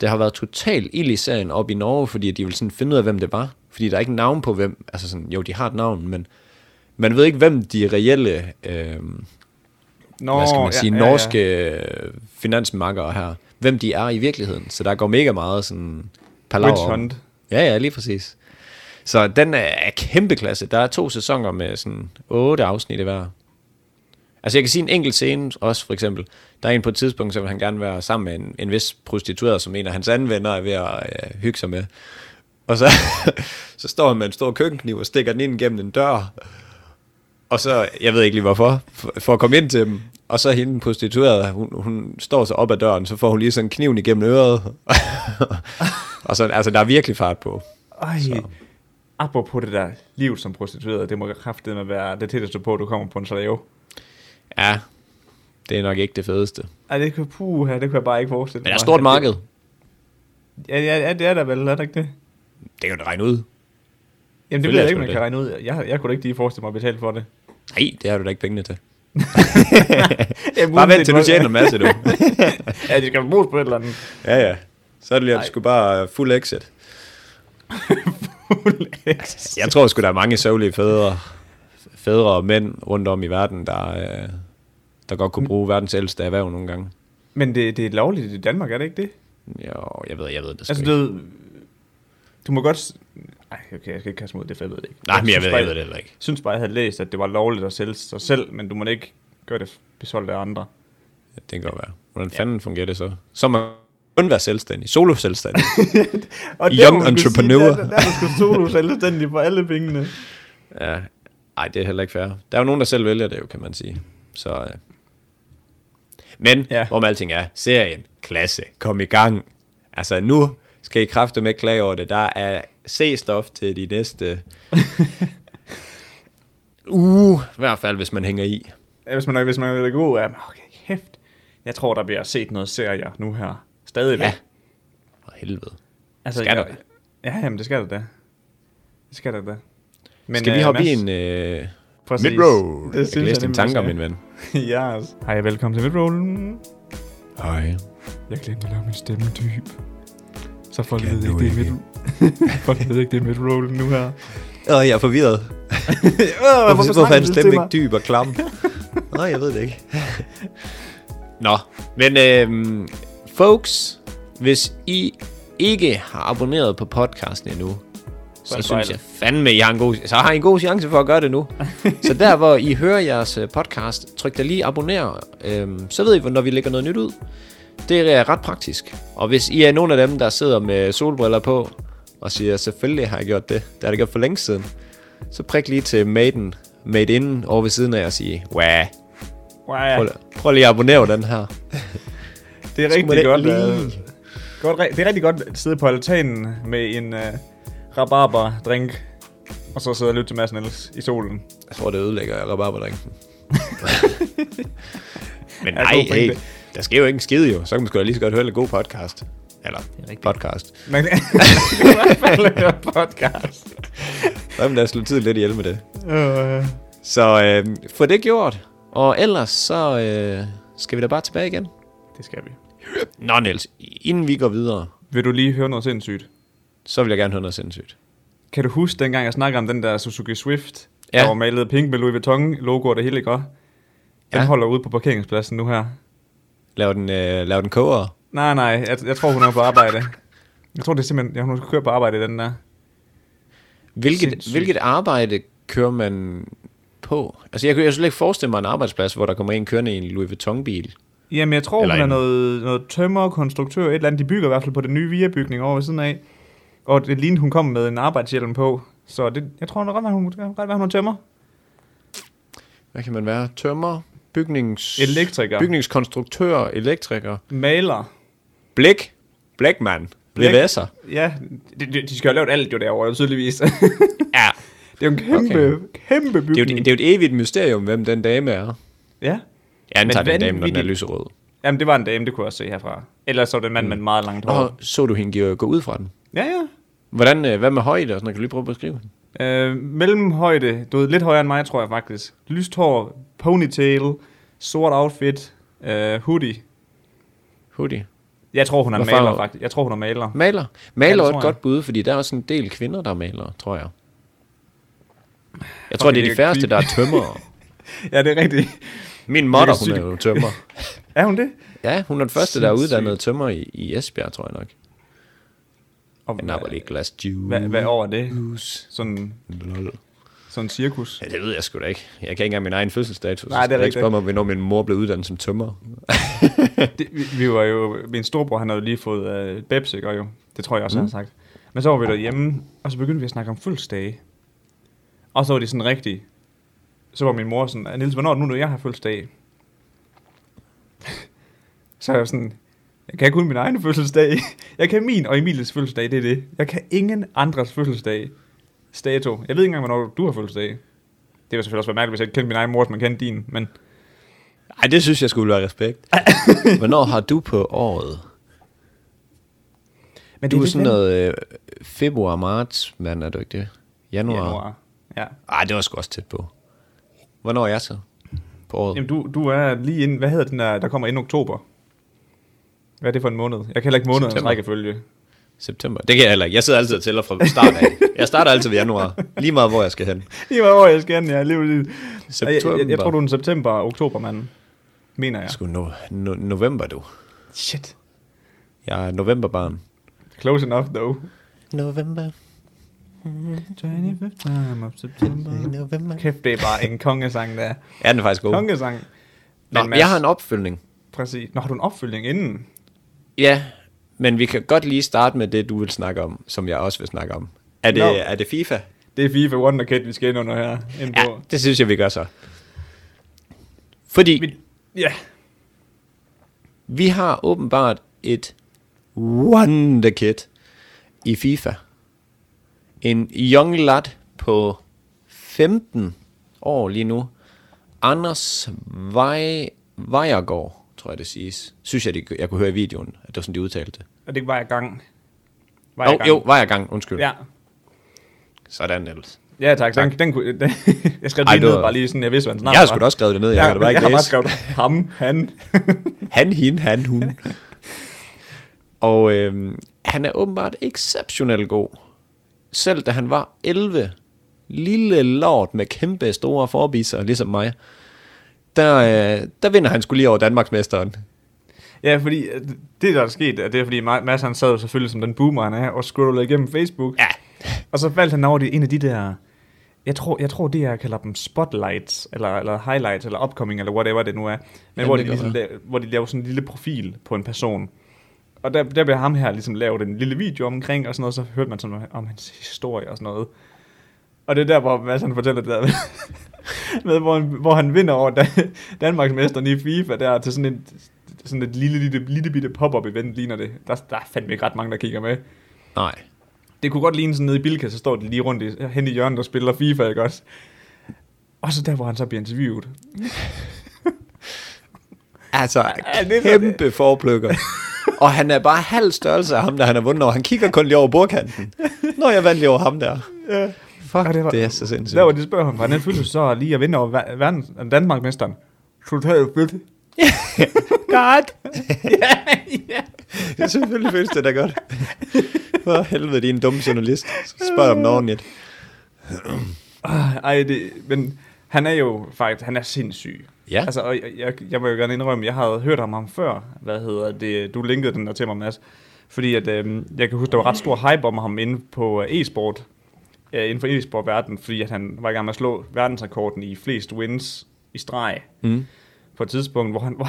Det har været totalt ild i serien op i Norge, fordi de ville sådan finde ud af, hvem det var. Fordi der er ikke navn på hvem... Altså sådan, jo, de har et navn, men man ved ikke, hvem de reelle... Øh, Nå, hvad skal man sige, ja, ja, ja. norske øh, finansmakkere her, hvem de er i virkeligheden. Så der går mega meget sådan palaver Witch Hunt. Ja, ja, lige præcis. Så den er, er kæmpe klasse. Der er to sæsoner med sådan otte afsnit i hver. Altså jeg kan sige en enkelt scene også, for eksempel. Der er en på et tidspunkt, så vil han gerne være sammen med en, en vis prostitueret, som en af hans anvenner er ved at øh, hygge sig med. Og så, så står han med en stor køkkenkniv og stikker den ind gennem en dør. Og så, jeg ved ikke lige hvorfor, for, for at komme ind til dem. Og så hende prostituerede, hun, hun står så op ad døren, så får hun lige sådan kniven igennem øret. og så, altså der er virkelig fart på. Ej, apropos det der liv som prostitueret, det må kraftedeme være det tætteste på, at du kommer på en slave. Ja, det er nok ikke det fedeste. Ej, det kan, puha, det kunne jeg bare ikke forestille Men der er mig. stort marked. Ja, ja, ja, det er der vel, er det ikke det? Det kan du regne ud. Jamen, det ved jeg ikke, man det. kan regne ud. Jeg, jeg kunne da ikke lige forestille mig at betale for det. Nej, det har du da ikke pengene til. Jamen, Bare vent til du tjener en masse, du. ja, de skal bruges på et eller andet. ja, ja. Så er det lige, at du skulle bare fuld exit. Jeg tror sgu, der er mange sørgelige fædre, fædre og mænd rundt om i verden, der, øh, der godt kunne bruge verdens ældste erhverv nogle gange. Men det, det er lovligt i Danmark, er det ikke det? Jo, jeg ved, jeg ved det Altså, ikke. Du må godt... s- Ej, okay, jeg skal ikke kaste mod det, for jeg ved det ikke. Nej, men jeg ved, jeg ved det heller ikke. synes bare, jeg havde læst, at det var lovligt at sælge sig selv, men du må ikke gøre det besolgt af andre. Det kan godt være. Hvordan fanden fungerer det så? Så må kun være selvstændig. Solo selvstændig. Og Young man skulle entrepreneur. Sige, der, der, der skulle solo selvstændig for alle pengene. ja. Ej, det er heller ikke fair. Der er jo nogen, der selv vælger det jo, kan man sige. Så, øh. Men, ja. Ja. hvor med alting er, serien, klasse, kom i gang. Altså nu skal I kræfte med klage over det. Der er C-stof til de næste uge, i hvert fald, hvis man hænger i. Ja, Hvis man, hvis man vil gå, ja, okay, kæft. Jeg tror, der bliver set noget serier nu her. Stadigvæk. Ja. For helvede. altså, skal der jeg, Ja, jamen, det skal der da. Det skal der da. Men, Skal vi øh, hoppe i Mads, en øh, præcis. midroll? Det Jeg synes kan læse dine tanker, min ven. altså. Hej, velkommen til midrollen. Hej. Jeg glemte at lave min stemme dyb. Så folk ved ikke, det er ikke? mid Folk ved ikke, det er midrollen nu her. Åh, jeg er forvirret. Åh, Hvorfor, hvorfor snakker er stemme til ikke dyb og klam? Nej, jeg ved det ikke. Nå, men øhm, folks, hvis I ikke har abonneret på podcasten endnu, så synes jeg fandme, I har en god, så har I en god chance for at gøre det nu. så der, hvor I hører jeres øh, podcast, tryk da lige abonner, øhm, så ved I, når vi lægger noget nyt ud. Det er ret praktisk. Og hvis I er nogle af dem, der sidder med solbriller på, og siger, selvfølgelig har jeg gjort det, det har jeg gjort for længe siden, så prik lige til Maiden, Made In over ved siden af og sige, wow, Wow, prøv, prøv lige at abonnere den her. det er rigtig godt. lige- øh, godt. Det er rigtig godt at sidde på altanen med en uh, rabarber-drink, og så sidde og lytte til Mads Niels i solen. Jeg tror, det ødelægger rabarberdrinken. Men nej, hey. Der sker jo ikke en skid jo. Så kan man sgu da lige så godt høre en god podcast. Eller podcast. Man kan i hvert fald høre podcast. Så vil jeg slå tid lidt ihjel med det. Uh, Så øh, få det gjort. Og ellers så øh, skal vi da bare tilbage igen. det skal vi. Nå Niels, inden vi går videre, Vil du lige høre noget sindssygt? så vil jeg gerne høre noget sindssygt. Kan du huske dengang, jeg snakkede om den der Suzuki Swift, Ja. der var malet pink med Louis Vuitton logo og det hele, ikke? Den Ja. ja. holder ude på parkeringspladsen nu her. Lav den, øh, lav den koger. Nej, nej, jeg, jeg tror, hun er på arbejde. Jeg tror, det er simpelthen, jeg hun skal køre på arbejde i den der. Hvilket, Sindssygt. hvilket arbejde kører man på? Altså, jeg kan jo slet ikke forestille mig en arbejdsplads, hvor der kommer en kørende i en Louis Vuitton-bil. Jamen, jeg tror, Eller hun er en- noget, noget tømmer, konstruktør, et eller andet. De bygger i hvert fald på den nye VIA-bygning over ved siden af. Og det lignede, hun kom med en arbejdshjelm på. Så det, jeg tror, hun, det kan godt være, hun er tømmer. Hvad kan man være? Tømmer, bygnings... Elektriker. Bygningskonstruktør, elektriker. Maler. Blik. Blækmand. Blæk. Blævæsser. Ja, de, de, skal jo have lavet alt jo derovre, tydeligvis. Ja. det er jo en kæmpe, okay. kæmpe Det er, jo, bygning. det er jo et evigt mysterium, hvem den dame er. Ja. Jeg antager, Men det er en dame, når den er lyserød. Jamen, det var en dame, det kunne jeg også se herfra. Ellers så var det en mand mm. med meget langt hår. Og så du hende gå ud fra den? Ja, ja. Hvordan, øh, hvad med højde og sådan noget? Kan du lige prøve at beskrive den? Øh, mellemhøjde, du ved, lidt højere end mig, tror jeg faktisk. Lyst hår, ponytail, sort outfit, øh, hoodie. Hoodie. Jeg tror, hun er Hvad maler, faktisk. Jeg tror, hun er maler. Maler. Maler Ja, det er et godt bud, fordi der er også en del kvinder, der er malere, tror jeg. Jeg tror, Okay, det er det de er færreste, der er tømrere. Ja, det er rigtigt. Min Det er hun er jo tømmer. Er hun det? Ja, hun er den første, der er uddannet tømmer i, i Esbjerg, tror jeg nok. Og En napper lige et glas juice. hvad, hvad år er det? Sådan, Lol. sådan cirkus. Ja, det ved jeg sgu da ikke. Jeg kan ikke engang min egen fødselsdato. Nej, det er rigtigt. spørge mig, hvornår min mor blev uddannet som tømmer. Det, vi, vi var jo, min storebror, han havde lige fået Babs, ikke? Og jo, det tror jeg også, mm. han har sagt. Men så var vi derhjemme, og så begyndte vi at snakke om fødselsdage. Og så var det sådan rigtigt. Så var min mor sådan, Niels, hvornår nu, når jeg har fødselsdag? så er jeg sådan, jeg kan kun min egen fødselsdag. Jeg kan min og Emilies fødselsdag, det er det. Jeg kan ingen andres fødselsdag. Stato. Jeg ved ikke engang, hvornår du har fødselsdag. Det ville selvfølgelig også være mærkeligt, hvis jeg ikke kendte min egen mor, som man kendte din. Men Ej, det synes jeg skulle være respekt. Hvornår har du på året? men Du er sådan noget øh, februar-marts, mand, er du ikke det? Januar? Januar. Ja. Ej, det var sgu også tæt på. Hvornår er jeg så? På året? Jamen, du, du er lige inden, hvad hedder den der, der kommer inden oktober? Hvad er det for en måned? Jeg kan heller ikke månedens September. rækkefølge. September. Det kan jeg heller ikke. Jeg sidder altid og tæller fra start af. Jeg starter altid ved januar. Lige meget, hvor jeg skal hen. Det var over, jeg skal hen, ja. Lige, lige. Jeg, jeg, September. jeg, jeg, tror, du er en september og oktober, mand. Mener jeg. Sgu no, no, november, du. Shit. Jeg er novemberbarn. Close enough, though. November. 25th time of September. November. Kæft, det er bare en kongesang, der. Ja, den er faktisk god. Kongesang. Nå, Men Mads- jeg har en opfølgning. Præcis. Nå, har du en opfølgning inden? Ja, men vi kan godt lige starte med det, du vil snakke om, som jeg også vil snakke om. Er det, Nå. er det FIFA? Det er FIFA Wonderkid, vi skal ind under her. Ind Ja, på. det synes jeg, vi gør så. Fordi Vi, ja. vi har åbenbart et wonderkid i FIFA. En young lad på 15 år lige nu. Anders Vej, Vejergaard, tror jeg det siges. Synes jeg, det, jeg kunne høre i videoen, at det var sådan, de udtalte det. Og det var jeg gang. Var jeg gang. jo, Vejergang, undskyld. Ja. Sådan ellers. Ja, tak. Tak. Den, den, kunne, den, jeg skrev lige det ned, var- bare lige sådan, jeg vidste, hvad hans navn Jeg har var. sgu da også skrevet det ned, jeg ja, da bare ikke jeg har bare skrevet ham, han. Han, hende, han, hun. Og øhm, han er åbenbart exceptionelt god. Selv da han var 11, lille lort med kæmpe store forbiser, ligesom mig, der, øh, der vinder han skulle lige over Danmarksmesteren. ja, fordi øh, det, der er sket, det er, fordi Ma- Mads, han sad jo selvfølgelig som den boomer, han er, og scrollede igennem Facebook. Ja. Og så faldt han over det, en af de der, jeg tror, jeg tror det jeg kalder dem spotlights, eller, eller highlights, eller upcoming, eller whatever det nu er. Men Ja, hvor, de ligesom, la- hvor de laver sådan en lille profil på en person. Og der, der bliver ham her ligesom lavet en lille video omkring, og sådan noget, så hørte man sådan om hans historie og sådan noget. Og det er der, hvor Mads han fortæller det der med, hvor, han, hvor han vinder over Dan- Danmarksmesteren i FIFA, der til sådan et, sådan et lille, lille, lille bitte pop-up event, ligner det. Der, der er fandme ikke ret mange, der kigger med. Nej. Det kunne godt ligne sådan nede i Bilka, så står de lige rundt i, hen i hjørnet og spiller FIFA, ikke også? Og så der, hvor han så bliver interviewet. Altså, Ja, det kæmpe forplukker. Og han er bare halv størrelse af ham, der han har vundet over. Han kigger kun lige over bordkanten. Nå, jeg vandt lige over ham der. Ja. Fuck, det, var- det er så sindssygt. Der hvor de spørger ham, hvordan føles så lige at vinde over ver- verdens, Danmarkmesteren? Totalt fedt. godt. ja, ja. Selvfølgelig føles det da godt. For helvede, din dumme journalist. Spørg om noget ordentligt. Ah, Ej, det, men han er jo faktisk, han er sindssyg. Ja. Altså, og jeg, jeg, jeg må jo gerne indrømme, jeg havde hørt om ham før. Hvad hedder det? Du linkede den der til mig, Mads. Fordi at, øh, jeg kan huske, der var ret stor hype om ham inde på øh, e-sport, øh, inden for e-sport-verdenen, fordi at han var i gang med at slå verdensrekorden i flest wins i streg Mm. på et tidspunkt, hvor han hvor,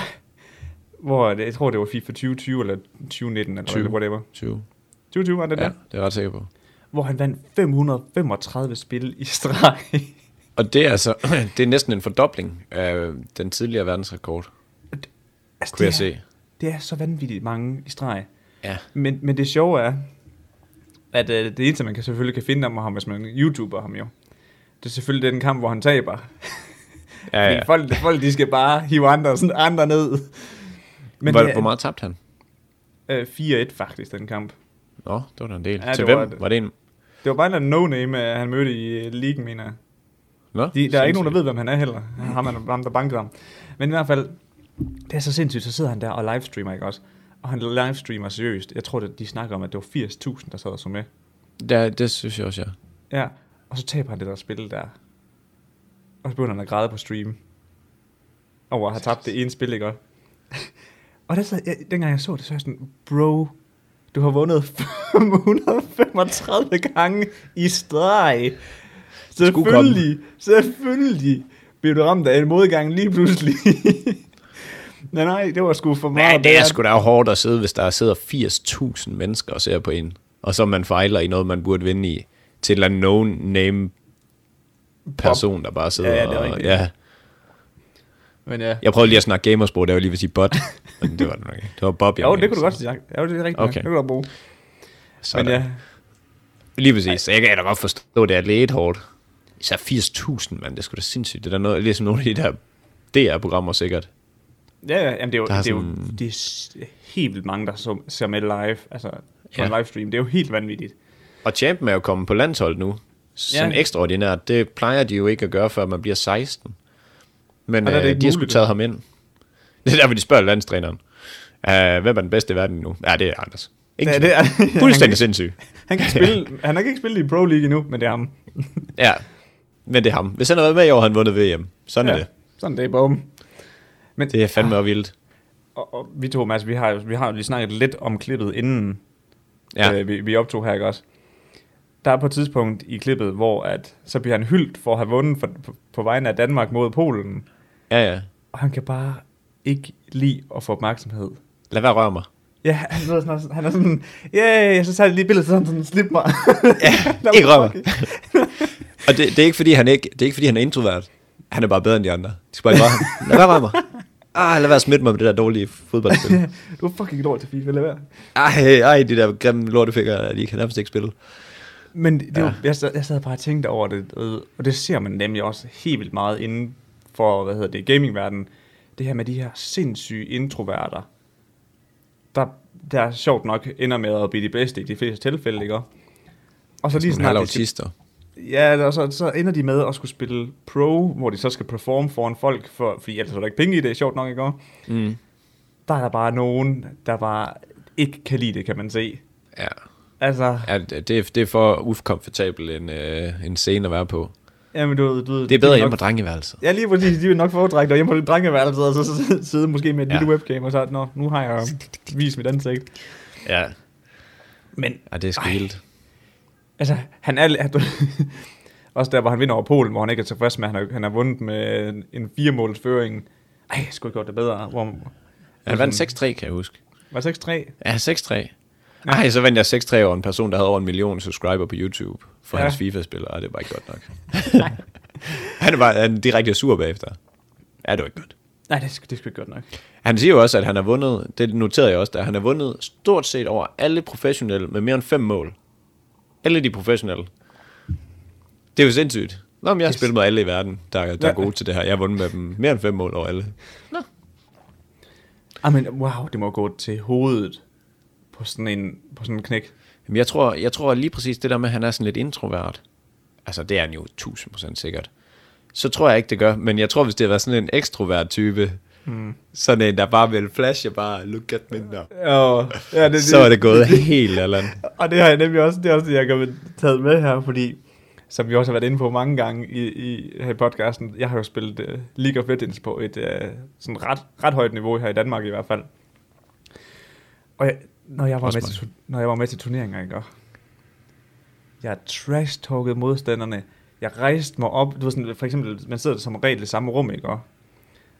hvor jeg tror, det var FIFA 2020 eller 2019 eller 20. whatever. 20. 2020 var det Ja, der, det er jeg ret sikker på. hvor han vandt 535 spil i streg. Og det er altså, det er næsten en fordobling af den tidligere verdensrekord, altså, kunne jeg er, se. det er så vanvittigt mange i streg. Ja. Men, men det sjove er, at øh, det eneste, man kan selvfølgelig kan finde om ham, hvis man YouTuber ham jo, det er selvfølgelig den kamp, hvor han taber. Ja, Fordi ja. folk, folk, de skal bare hive andre, sådan andre ned. Men hvor, det, hvor meget tabte han? Øh, 4-1 faktisk, den kamp. Nå, det var da en del. Ja, Til det hvem? var- Var det en? Det var bare en no-name, øh, han mødte i øh, ligaen, mener jeg. Nå, De, der er ikke nogen, der ved, hvem han er heller. Ham, han, ham der bankede ham. Men i hvert fald, det er så sindssygt, så sidder han der og livestreamer, ikke også? Og han livestreamer seriøst. Jeg tror, de snakker om, at det var 80.000, der sad og så med. Det, det synes jeg også, ja. Ja, og så taber han det der spil der. Og så begynder han at græde på stream. Over at have tabt det ene spil, ikke også? Og der sad, jeg, dengang jeg så det, så jeg sådan, bro, du har vundet 535 gange i streg. Selvfølgelig, selvfølgelig bliver du ramt af en modgang lige pludselig. nej, nej, det var sgu for meget. Men det er sgu da hårdt at sidde, hvis der sidder 80.000 mennesker og ser på en. Og så man fejler i noget, man burde vinde i. Til en eller anden no-name person, der bare sidder Ja, ja, det er og... rigtigt. Ja. Men ja. Jeg prøvede lige at snakke gamersprog, det var lige ved at sige bot. Men det var det nok. Det var Bob, jeg Jo, det kunne du godt sige. Ja, det er rigtigt. Okay. Det kunne du bruge. Sådan. Men ja, Lige præcis. Så jeg kan da godt forstå, det er lidt hårdt. Især 80.000, mand. Det sgu da sindssygt. Det er da noget, ligesom nogle af de der DR-programmer sikkert. Ja, ja, jamen det er jo, er det er jo sådan- det er helt vildt mange, der så, ser med live, altså på Ja. en livestream. Det er jo helt vanvittigt. Og Champ er jo kommet på landshold nu. Sådan Ja. ekstraordinært. Det plejer de jo ikke at gøre, før man bliver 16. Men øh, de har sgu muligt, taget ham ind. Det er der, hvor de spørger landstræneren. Uh, hvem er den bedste i verden nu? Ja, det er Anders. Ikke Ja, det er, Fuldstændig sindssyg. han, kan spille, han har ikke spillet i Pro League endnu, men det er ham. Ja, men det er ham. Hvis han har været med i år, han vundet VM. Sådan ja. er det. Sådan det er bum. Men, Det er fandme også vildt. og, og, vi to, Mads, vi har, jo- vi har jo lige snakket lidt om klippet inden Ja. øh, vi, vi optog her, ikke også? Der er på et tidspunkt i klippet, hvor at, så bliver han hyldt for at have vundet for, på, på vegne af Danmark mod Polen. Ja, ja. Og han kan bare ikke lide at få opmærksomhed. Lad være røre mig. Ja, han, ved sådan, han er sådan, yeah, så tager jeg lige billedet sådan, sådan slip mig. Ja, ikke rør mig. Og det, det, er ikke, fordi han ikke, det er ikke, fordi han er introvert. Han er bare bedre end de andre. De skal bare ikke røre ham. Lad være røre mig. Ah, lad være at smitte mig med det der dårlige fodboldspil. Du er fucking dårlig til FIFA, lad være. Ej, ej, de der grimme lortefinger, de kan nærmest ikke spille. Men det, Ja. var, jeg, sad, jeg sad bare og tænkte over det, og det ser man nemlig også helt vildt meget inden for, hvad hedder det, gamingverdenen. Det her med de her sindssyge introverter, der, der er sjovt nok ender med at blive de bedste i de fleste tilfælde, ikke? Og så lige Sådan snart, halv de autister. Ja, og så, så ender de med at skulle spille pro, hvor de så skal performe foran folk, for, fordi ellers er der ikke penge i det, sjovt nok, ikke? Mm. Der er der bare nogen, der bare ikke kan lide det, kan man se. Ja. Altså, ja det, det, er, det er for ukomfortabel en, øh, en scene at være på. jamen, du, du, Det er bedre hjemme på drengeværelset. Ja, lige præcis. De vil nok foretrække dig hjemme på drengeværelset, og så sidde- måske med et Ja. lille webcam, og så, Nå, nu har jeg vist mit ansigt. Ja. Men, ja, det er sgu vildt. Altså, han er... Han, også der, hvor han vinder over Polen, hvor han ikke er tilfreds med, at han har, han har vundet med en, fire måls føring. Ej, jeg skulle ikke gjort det bedre. Hvor, Han vandt 6-3, kan jeg huske. Var det 6-3? Ja, 6-3. Ej, så vandt jeg 6-3 over en person, der havde over en million subscriber på YouTube for ja. Hans FIFA-spil, og det var ikke godt nok. han bare han direkte sur bagefter. Ja, det var ikke godt. Nej, det, det sgu ikke godt nok. Han siger jo også, at han har vundet, det noterede jeg også, at han har vundet stort set over alle professionelle med mere end fem mål. Alle de professionelle. Det er jo sindssygt. Nå, men jeg har Yes. spillet med alle i verden, der, der er Ja. gode til det her. Jeg har vundet med dem mere end fem mål over alle. Ah, men wow, det må gå til hovedet på sådan en, på sådan en knæk. Jamen, jeg tror, jeg tror lige præcis det der med, at han er sådan lidt introvert. Altså, det er han jo 1000% sikkert. Så tror jeg ikke, det gør. Men jeg tror, hvis det har været sådan en ekstrovert type, mm. sådan en, der bare vil flashe, bare look at me now. Ja, ja det, Så er det gået helt eller andet. Og det har jeg nemlig også, det er også det, jeg har taget med her, fordi, som vi også har været inde på mange gange i, i, her i podcasten, jeg har jo spillet uh, League of Legends på et uh, sådan ret, ret højt niveau her i Danmark i hvert fald. Og jeg, når jeg var, Også med til, tu- når jeg var med til turneringer, ikke? Og Jeg trash-talkede modstanderne. Jeg rejste mig op. Du ved sådan, for eksempel, man sidder som regel i samme rum, ikke? Og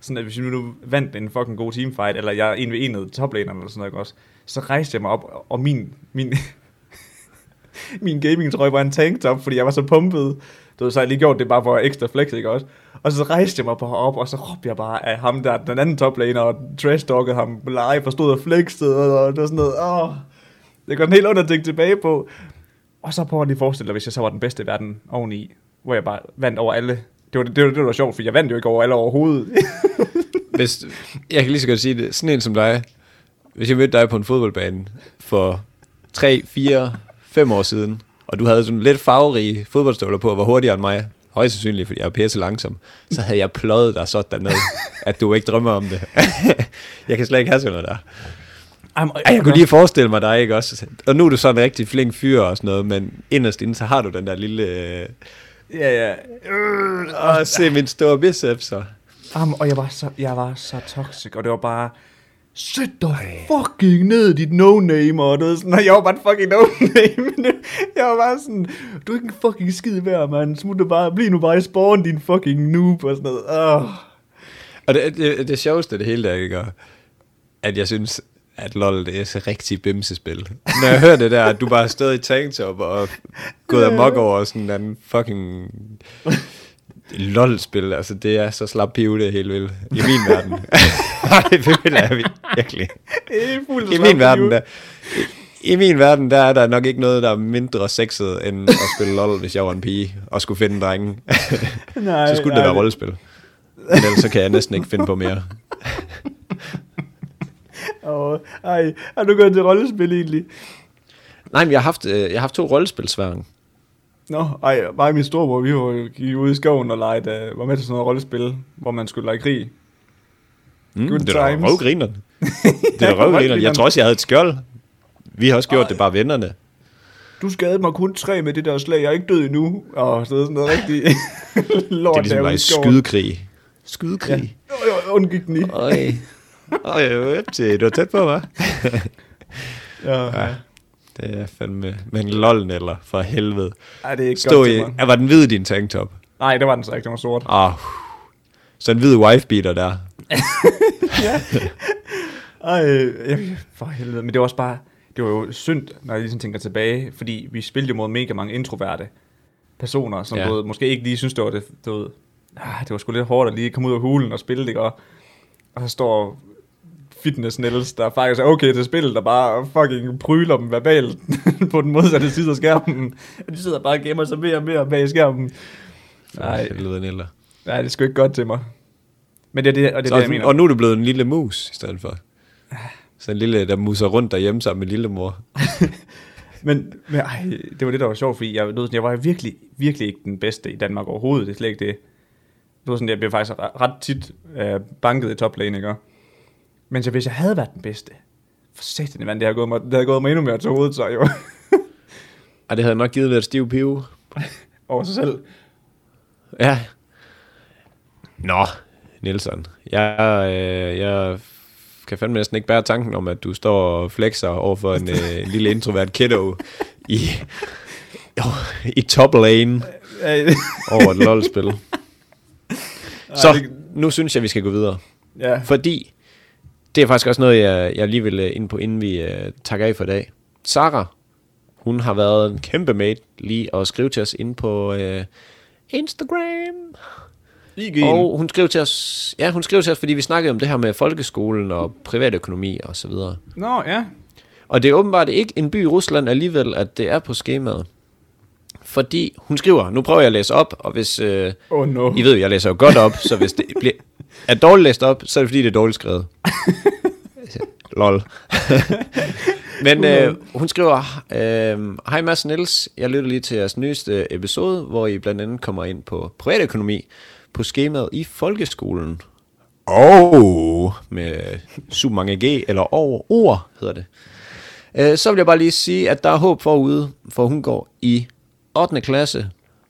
sådan at hvis vi nu vandt en fucking god teamfight, eller jeg en ved en toplaneren eller sådan noget, også? Så rejste jeg mig op, og min, min, min gaming-trøje var en tanktop, fordi jeg var så pumpet. Du ved, så jeg lige gjort det bare for ekstra flex, ikke også? Og så rejste jeg mig bare op, og så råbte jeg bare af ham der, den anden toplaner, og trash-talkede ham live, og stod og flexede, og det var sådan noget, åh. det går en helt underting tilbage på. Og så prøver jeg lige at forestille dig, hvis jeg så var den bedste i verden oveni, hvor jeg bare vandt over alle. Det var det, det, var, det var sjovt, for jeg vandt jo ikke over alle overhovedet. Hvis, jeg kan lige så godt sige det. Sådan en som dig. Hvis jeg mødte dig på en fodboldbane for 3, 4, 5 år siden, og du havde sådan lidt farverige fodboldstøvler på, og var hurtigere end mig, højst sandsynligt, fordi jeg er pisse langsom, så havde jeg pløjet dig sådan ned, at du ikke drømmer om det. jeg kan slet ikke have sådan noget der. Ej, jeg kunne lige forestille mig dig, ikke også? Og nu er du sådan en rigtig flink fyr og sådan noget, men inderst inde, så har du den der lille... Øh, Ja, ja. Åh, se min store så. Am, og jeg var, så, jeg var så toxic, og det var bare, sæt dig fucking ned, dit no-name, og ved sådan, og jeg var bare et fucking no-name. jeg var bare sådan, du er ikke en fucking skid værd, mand. Smut bare, bliv nu bare i spawn, din fucking noob, og sådan noget. Oh. Og det, det, det sjoveste af det hele der, ikke? Og at jeg synes, at LoL det er så rigtig bimsespil. Når jeg hører det der, at du bare har stået i tanktop og gået amok over sådan en fucking LOL-spil, altså det er så slap pive det helt vildt. I min verden. Nej, det vil jeg virkelig. Fuldt I min verden, der, i, i min verden, der er der nok ikke noget, der er mindre sexet, end at spille LOL, hvis jeg var en pige, og skulle finde en drenge. Nej, så skulle det være rollespil. Men ellers så kan jeg næsten ikke finde på mere. Og, ej, har du gået til rollespil egentlig? Nej, men jeg har haft, øh, jeg har haft to rollespilsværing. Nå, ej, mig og min storebror, vi var, gik ude i skoven og legede, uh, var med til sådan noget rollespil, hvor man skulle lege krig. Mm, Good det er times. røvgrineren. Det er Ja, røvgrineren. Jeg tror også, jeg havde et skjold. Vi har også gjort Ej. det bare vennerne. Du skadede mig kun tre med det der slag, jeg er ikke død endnu. Og så sådan noget rigtig lort Det er ligesom bare i skydekrig. Skydekrig. Ja. Undgik den lige. Øj, til. Du var tæt på, hva'? Ja, Ja. Det er fandme... Men lollen eller for helvede. Ej, det er ikke Stå godt i... mig. Ja, var den hvid din tanktop? Nej, det var den så ikke, den var sort. Ah, så en hvid wife-beater der. Ej, jeg, for helvede. Men det var også bare, det var jo synd, når jeg ligesom tænker tilbage, fordi vi spillede jo mod mega mange introverte personer, som Ja. ja. måske ikke lige synes, det var det, du ved, ah, det var sgu lidt hårdt at lige komme ud af hulen og spille det, og, og så står fitness Niels, der faktisk er okay til spillet, der bare fucking pryler dem verbalt på den modsatte side af skærmen. Og de sidder bare og gemmer sig mere og mere bag skærmen. Nej, nej, det er sgu ikke godt til mig. Men det er det, og det, er Så, det jeg mener. og nu er du blevet en lille mus i stedet for. Så en lille, der muser rundt derhjemme sammen med lillemor. Men, men ej, det var det, der var sjovt, fordi jeg, jeg var virkelig, virkelig ikke den bedste i Danmark overhovedet. Det er slet ikke det. Det var sådan, jeg blev faktisk ret, tit øh, banket i toplane, ikke? Men så hvis jeg havde været den bedste, for satan, mand, det havde gået mig, det havde gået mig endnu mere til hovedet, så jo, Og det havde nok givet lidt stiv pive. over sig selv. Ja. Nå, Nielsen. Jeg, øh, jeg kan fandme næsten ikke bære tanken om, at du står og flexer over for en øh, lille introvert kiddo i, i top lane Ej, over et LOL-spil. Så, nu synes jeg, vi skal gå videre. ja, Fordi det er faktisk også noget, jeg, jeg lige vil øh, ind på, inden vi uh, takker af for i dag. Sara, hun har været en kæmpe mate lige at skrive til os ind på uh, Instagram. IG'en. Og hun skrev til os, ja, hun skrev til os, fordi vi snakkede om det her med folkeskolen og privatøkonomi og så videre. Nå, ja. Og det er åbenbart ikke en by i Rusland alligevel, at det er på skemaet. Fordi hun skriver, nu prøver jeg at læse op, og hvis, øh, Oh no. I ved, jeg læser jo godt op, så hvis det bliver, er dårligt læst op, så er det fordi, det er dårligt skrevet. Lol. Men øh, hun skriver, øh, Hej Mads Niels, jeg lytter lige til jeres nyeste episode, hvor I blandt andet kommer ind på privatøkonomi på skemaet i folkeskolen. Og med super mange G, eller over ord hedder det. Øh, så vil jeg bare lige sige, at der er håb forude, for hun går i 8. klasse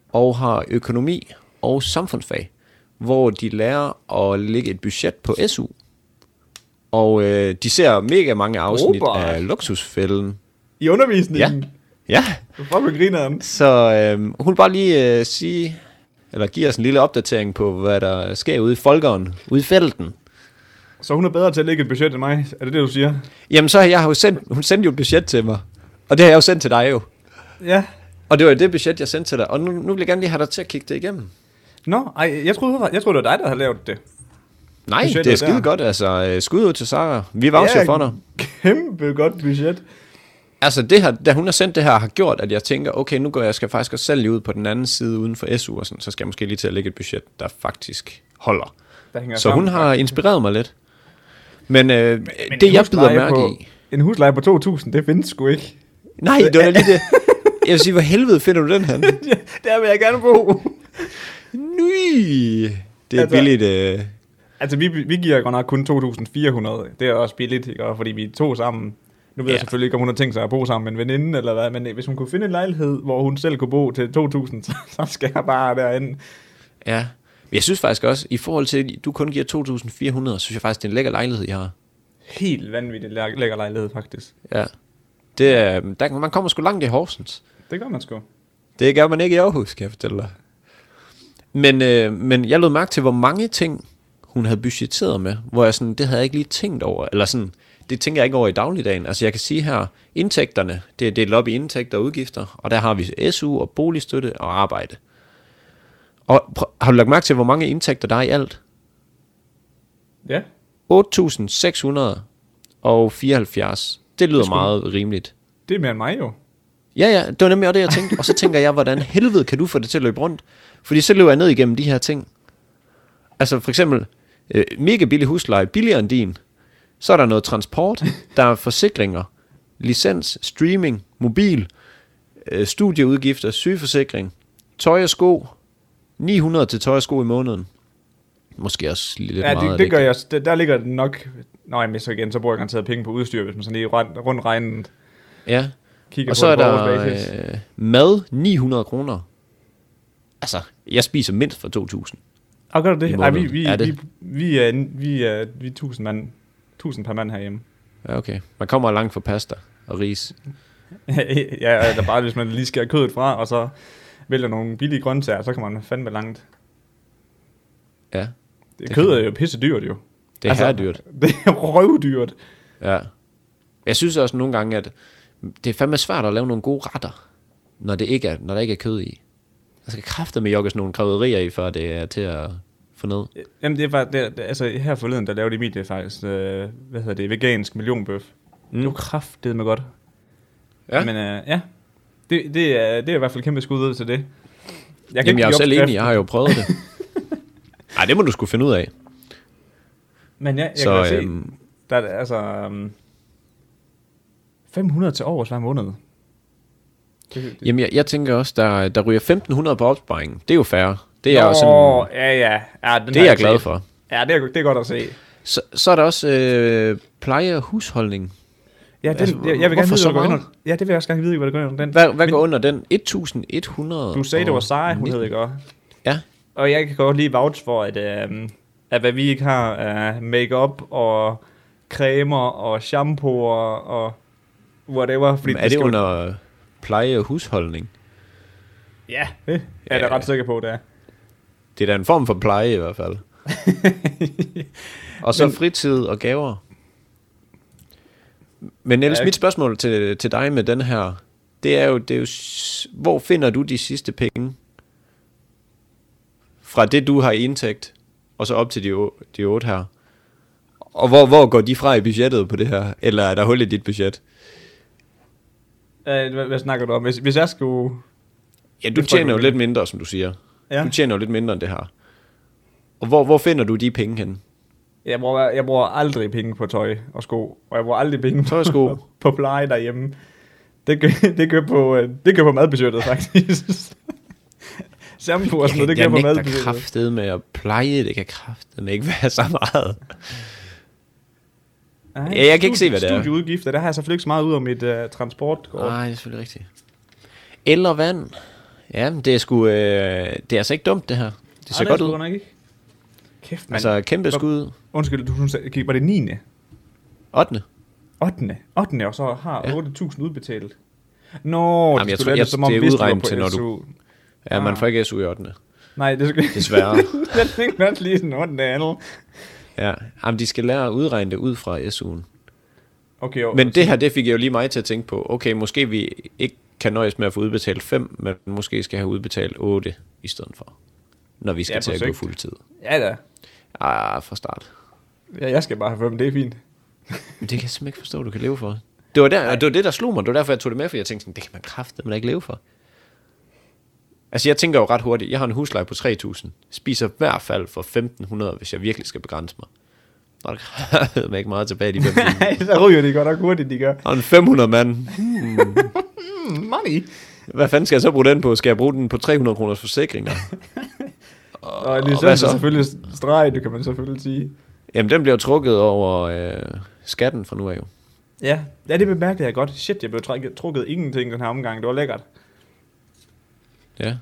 og har økonomi og samfundsfag, hvor de lærer at lægge et budget på SU. Og øh, de ser mega mange afsnit Robert. af Luksusfælden. I undervisningen? Ja. Ja. Fuck, hvor griner han. Så øh, hun vil bare lige øh, sige, eller give os en lille opdatering på, hvad der sker ude i folkeren, ude i felten. Så hun er bedre til at lægge et budget end mig. Er det det, du siger? Jamen så har jeg jo sendt, hun sendte jo et budget til mig. Og det har jeg jo sendt til dig jo. Ja. Og det var jo det budget, jeg sendte til dig. Og nu, nu vil jeg gerne lige have dig til at kigge det igennem. Nå, ej, jeg troede, jeg troede, det var dig, der havde lavet det. Nej, Budgettet det er skide der. godt. Altså, øh, skud ud til Sara. Vi var også for dig. kæmpe godt budget. Altså, det her, da hun har sendt det her, har gjort, at jeg tænker, okay, nu går jeg skal faktisk også selv lige ud på den anden side uden for SU, og sådan, så skal jeg måske lige til at lægge et budget, der faktisk holder. Der Så sammen, hun har inspireret mig lidt. Men, øh, Men det jeg bider mærke på, i... En husleje på 2.000, det findes sgu ikke. Nej, det var da lige det. Jeg vil sige, hvor helvede finder du den her? Der vil jeg gerne bo. Nui, det er Altså- billigt. Øh. Altså, vi, vi giver godt nok kun 2.400. Det er også billigt, ikke? Fordi vi er to sammen. Nu ved ja. Jeg selvfølgelig ikke, om hun har tænkt sig at bo sammen med en veninde, eller hvad, men hvis hun kunne finde en lejlighed, hvor hun selv kunne bo til 2.000, så, så skal jeg bare derinde. Ja. Jeg synes faktisk også, i forhold til, at du kun giver 2.400, synes jeg faktisk, det er en lækker lejlighed, jeg har. Helt vanvittigt læ- lækker lejlighed, faktisk. Ja. Det er, der, man kommer sgu langt i Horsens. Det gør man sgu. Det gør man ikke i Aarhus, kan jeg fortælle dig. Men, øh, men jeg lod mærke til, hvor mange ting hun havde budgetteret med, hvor jeg sådan, det havde jeg ikke lige tænkt over, eller sådan, det tænker jeg ikke over i dagligdagen. Altså jeg kan sige her, indtægterne, det er delt op i indtægter og udgifter, og der har vi SU og boligstøtte og arbejde. Og prøv, har du lagt mærke til, hvor mange indtægter der er i alt? Ja. 8.674. Det lyder Det er meget rimeligt. Det er mere end mig jo. Ja, ja, det var nemlig også det, jeg tænkte. Og så tænker jeg, hvordan helvede kan du få det til at løbe rundt? Fordi så løber jeg ned igennem de her ting. Altså for eksempel, øh, mega billig husleje, billigere end din. Så er der noget transport, der er forsikringer, licens, streaming, mobil, øh, studieudgifter, sygeforsikring, tøj og sko, 900 til tøj og sko i måneden. Måske også lidt ja, meget. det, af det gør jeg. Der, der ligger det nok... Nå, jeg så igen, så bruger jeg garanteret penge på udstyr, hvis man sådan lige rundt, rundt regnet Ja, kigger og så er det der øh, mad, 900 kroner. Altså, jeg spiser mindst for 2.000. Og gør du det? Nej, vi, vi, Er det? vi, vi, er, vi, er, vi er 1000 mand. 1000 per mand herhjemme. Ja, okay. Man kommer langt for pasta og ris. ja, der bare, hvis man lige skærer kødet fra, og så vælger nogle billige grøntsager, så kommer man fandme langt. Ja, Det, Det det kød kan er jo pisse dyrt jo. det er altså, dyrt. Det er røvdyrt. Ja. Jeg synes også nogle gange, at det er fandme svært at lave nogle gode retter, når, det ikke er, når der ikke er kød i. Der skal kræfter med jokkes nogle krydderier i, før det er til at få ned. Jamen det faktisk, det, altså her forleden, der lavede Emilie faktisk, øh, hvad hedder det, vegansk millionbøf. Mm. Det var kraftedeme godt. Ja. Men øh, ja, det, det, er, det er i hvert fald kæmpe skud ud til det. Jeg Jamen, jeg er jo selv enig, jeg har jo prøvet det. Nej, det må du skulle finde ud af. Men ja, jeg Så, kan øhm, se, der er altså um, 500 til overs hver måned. Det, det, Jamen, jeg, jeg tænker også, der, der ryger 1.500 på opsparingen. Det er jo fair. Det er Nå, også sådan, ja, ja. ja den det er jeg glad for. Ja, det er, det er godt at se. Så, så er der også øh, pleje og husholdning. Ja, den, Altså, jeg, jeg vil gerne vide, hvad går under. Ja, det vil jeg også gerne vide, hvad der går under den. Hvad, hvad Men går under den? 1.100? Du sagde, det var Sara, hun 19. hed ikke også? Ja. Og jeg kan godt lige vouch for, at, øh, at hvad vi ikke har af makeup og cremer og shampooer og whatever. Fordi Men er det skal- under pleje og husholdning? Ja, det er jeg da ret sikker på, det er. Det er da en form for pleje i hvert fald. og så Men- fritid og gaver. Men ellers Ja, mit spørgsmål til, til dig med den her, det er jo, det er jo, hvor finder du de sidste penge? Fra det, du har i indtægt, og så op til de, de otte her. Og hvor, hvor går de fra i budgettet på det her? Eller er der hul i dit budget? Øh, hvad, hvad snakker du om? Hvis, hvis jeg skulle... Ja, du jeg, tjener jo lidt mindre, som du siger. Ja. Du tjener jo lidt mindre end det her. Og hvor, hvor finder du de penge hen? Jeg bruger, jeg bruger aldrig penge på tøj og sko, og jeg bruger aldrig penge Tøj og sko. på, på pleje derhjemme. Det gør, det gør på, øh, det gør på madbudgettet, faktisk. Shampoo og sådan noget, det gør jeg på nægter madbudgettet. kraftet med at pleje, det kan kraftet ikke være så meget. Ja, jeg kan ikke se, hvad det er. Studieudgifter, der har jeg selvfølgelig ikke så meget ud af mit uh, transportkort. Nej, det er selvfølgelig rigtigt. Eller vand. Ja, det er sgu, øh, det er altså ikke dumt det her. Det ser Ej, godt er ud. nok ikke. Kæft, mand. Altså kæmpe Hvor- skud. Undskyld, du, du sagde- var det 9. 8. 8. 8. og så har Ja. ja. 8.000 udbetalt. Nå, Jamen, jeg skulle tror- jeg- det, som om, det er du udregnet til, når du- SU. Ja, man Ah. får ikke SU i 8. Nej, det skal Desværre. jeg tænkte nok lige sådan 8. andet. Ja, Jamen, de skal lære at udregne det ud fra SU'en. Okay, jo. Men det her, det fik jeg jo lige mig til at tænke på. Okay, måske vi ikke kan nøjes med at få udbetalt 5, men måske skal have udbetalt 8 i stedet for. Når vi skal Ja, til at gå fuld tid. Ja da. Ah, fra start. Ja, jeg skal bare have 5, det er fint. Men det kan jeg simpelthen ikke forstå, du kan leve for. Det var, der, det var det, der slog mig. Det var derfor, jeg tog det med, for jeg tænkte sådan, det kan man kraftedeme ikke leve for. Altså, jeg tænker jo ret hurtigt, jeg har en husleje på 3.000. Spiser i hvert fald for 1.500, hvis jeg virkelig skal begrænse mig. Der er der kraftedeme ikke meget tilbage i de 5 timer. Nej, så ryger de godt nok hurtigt, de gør. Og en 500 mand. Mm, money. Hvad fanden skal jeg så bruge den på? Skal jeg bruge den på 300 kroners forsikringer? Og hvad licens så? er selvfølgelig streg, det kan man selvfølgelig sige. Jamen, den bliver trukket over øh, skatten fra nu af jo. Ja, ja det bemærkede jeg godt. Shit, jeg blev trukket, trukket ingenting den her omgang. Det var lækkert. Ja.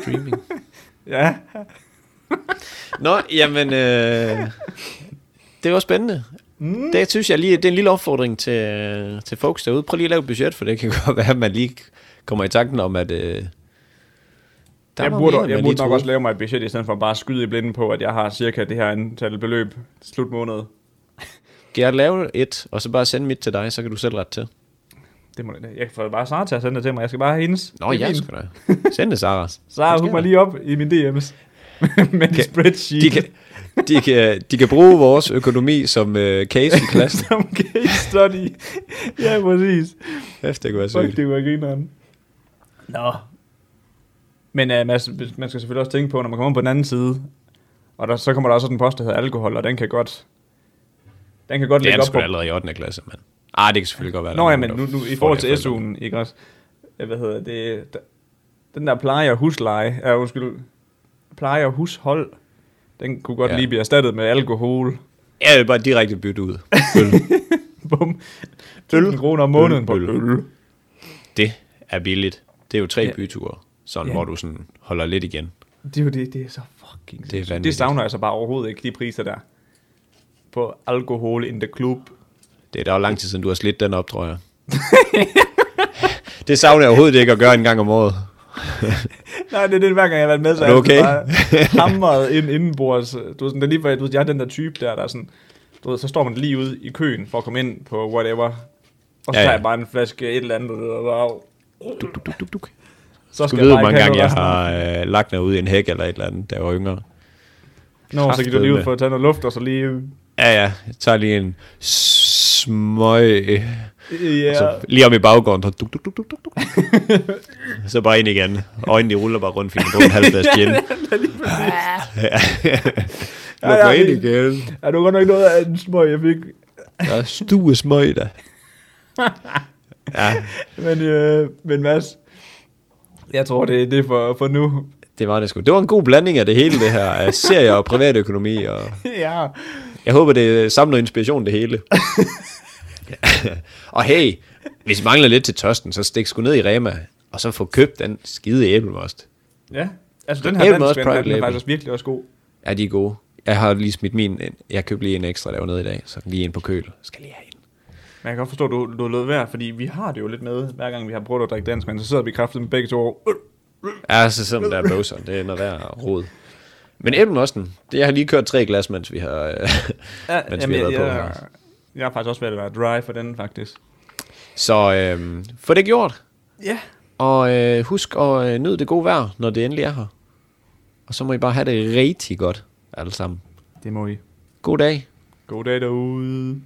Streaming. Ja, Nå, jamen, øh, det var spændende. Mm. Det synes jeg lige, det er en lille opfordring til, til folks derude. Prøv lige at lave et budget, for det kan godt være, at man lige kommer i tanken om, at... Øh, der jeg burde, mere, jeg burde nok troede. også lave mig et budget, i stedet for bare at skyde i blinden på, at jeg har cirka det her antal beløb slut måned. Skal jeg lave et, og så bare sende mit til dig, så kan du selv rette til. Det må det. Jeg får bare Sara til at sende det til mig. Jeg skal bare have hendes. Nå, Det er jeg skal da. Send det. Sara, hook sker mig lige op i min DM's. med Kan- spreadsheet. De kan, de, kan, de kan bruge vores økonomi som øh, case i klassen. Som case study. ja, præcis. Efter det kunne være Fuck, sygt. det var grineren. Nå. Men uh, Mads, man skal selvfølgelig også tænke på, når man kommer på den anden side, og der, så kommer der også sådan en post, der hedder alkohol, og den kan godt, den kan godt Det er lægge op på... da allerede i 8. klasse, mand. Ah, det kan selvfølgelig godt være. Nå er ja, men nu, nu i forhold til. SU'en, ikke også? Hvad hedder det? Der, den der pleje og husleje, ja, undskyld, pleje og hushold, den kunne godt Ja. lige blive erstattet med alkohol. Ja, det er bare direkte bytte ud. Øl. Bum. 1000 kroner om måneden på Øl. øl. det er billigt. Det er jo tre Ja. byture, sådan, Ja. hvor du sådan holder lidt igen. Det er jo det, det er så fucking Det er vanvittigt. Det savner jeg så bare overhovedet ikke, de priser der. På alkohol in the club. Det er der jo lang tid siden, du har slidt den op, tror jeg. det savner jeg overhovedet ikke at gøre en gang om året. Nej, det er det, hver gang jeg har været med, så Er du jeg okay? bare hamret ind indenbords. Du ved, sådan, det er lige, før, du ved, jeg er den der type der, der er sådan, du ved, så står man lige ude i køen for at komme ind på whatever. Og så Ja, ja, tager jeg bare en flaske et eller andet, og bare, Duk, duk, duk, duk, duk. så Du skal ved, jeg hvor mange gange jeg noget har øh, lagt mig ud i en hæk eller et eller andet, da jeg var yngre. Nå, så gik du lige ud for at tage noget luft, og så lige... Ja, ja. Jeg tager lige en smøg. Ja, Så lige om i baggården. Så, duk, duk, duk, duk, duk, så bare ind igen. Øjnene de ruller bare rundt, fordi man en halv flaske gin. Ja. Luk ja, mig ind igen. er du godt nok noget af en smøg, jeg fik. Der er stue smøg der. Ja, Men, øh, men Mads, jeg tror, det er det for, for nu. det var det sgu. Det var en god blanding af det hele, det her. Af serier og privatøkonomi. Og ja. jeg håber, det samler inspiration, det hele. Og hey, hvis I mangler lidt til tørsten, så stik sgu ned i Rema, og så få købt den skide æblemost. Ja, altså den her Æblemost Private den er Label. faktisk også virkelig også god. Ja, de er gode. Jeg har lige smidt min ind. Jeg købte lige en ekstra der var nede i dag, så lige en på køl. Skal lige have en. Men jeg kan godt forstå, at du, du lød værd, fordi vi har det jo lidt med, hver gang vi har prøvet at drikke dansk, men så sidder vi kraftigt med begge to. Øh, Ja, så sådan der bøvser, det er noget værd rod. Men æblemosten, det jeg har lige kørt tre glas, mens vi har, Ja, mens vi har været på jeg. Jeg, har faktisk også været at være dry for den, faktisk. Så øh, få det gjort. Ja. Og øh, husk at øh, nyde det gode vejr, når det endelig er her. Og så må I bare have det rigtig godt, alle sammen. Det må I. God dag. God dag derude.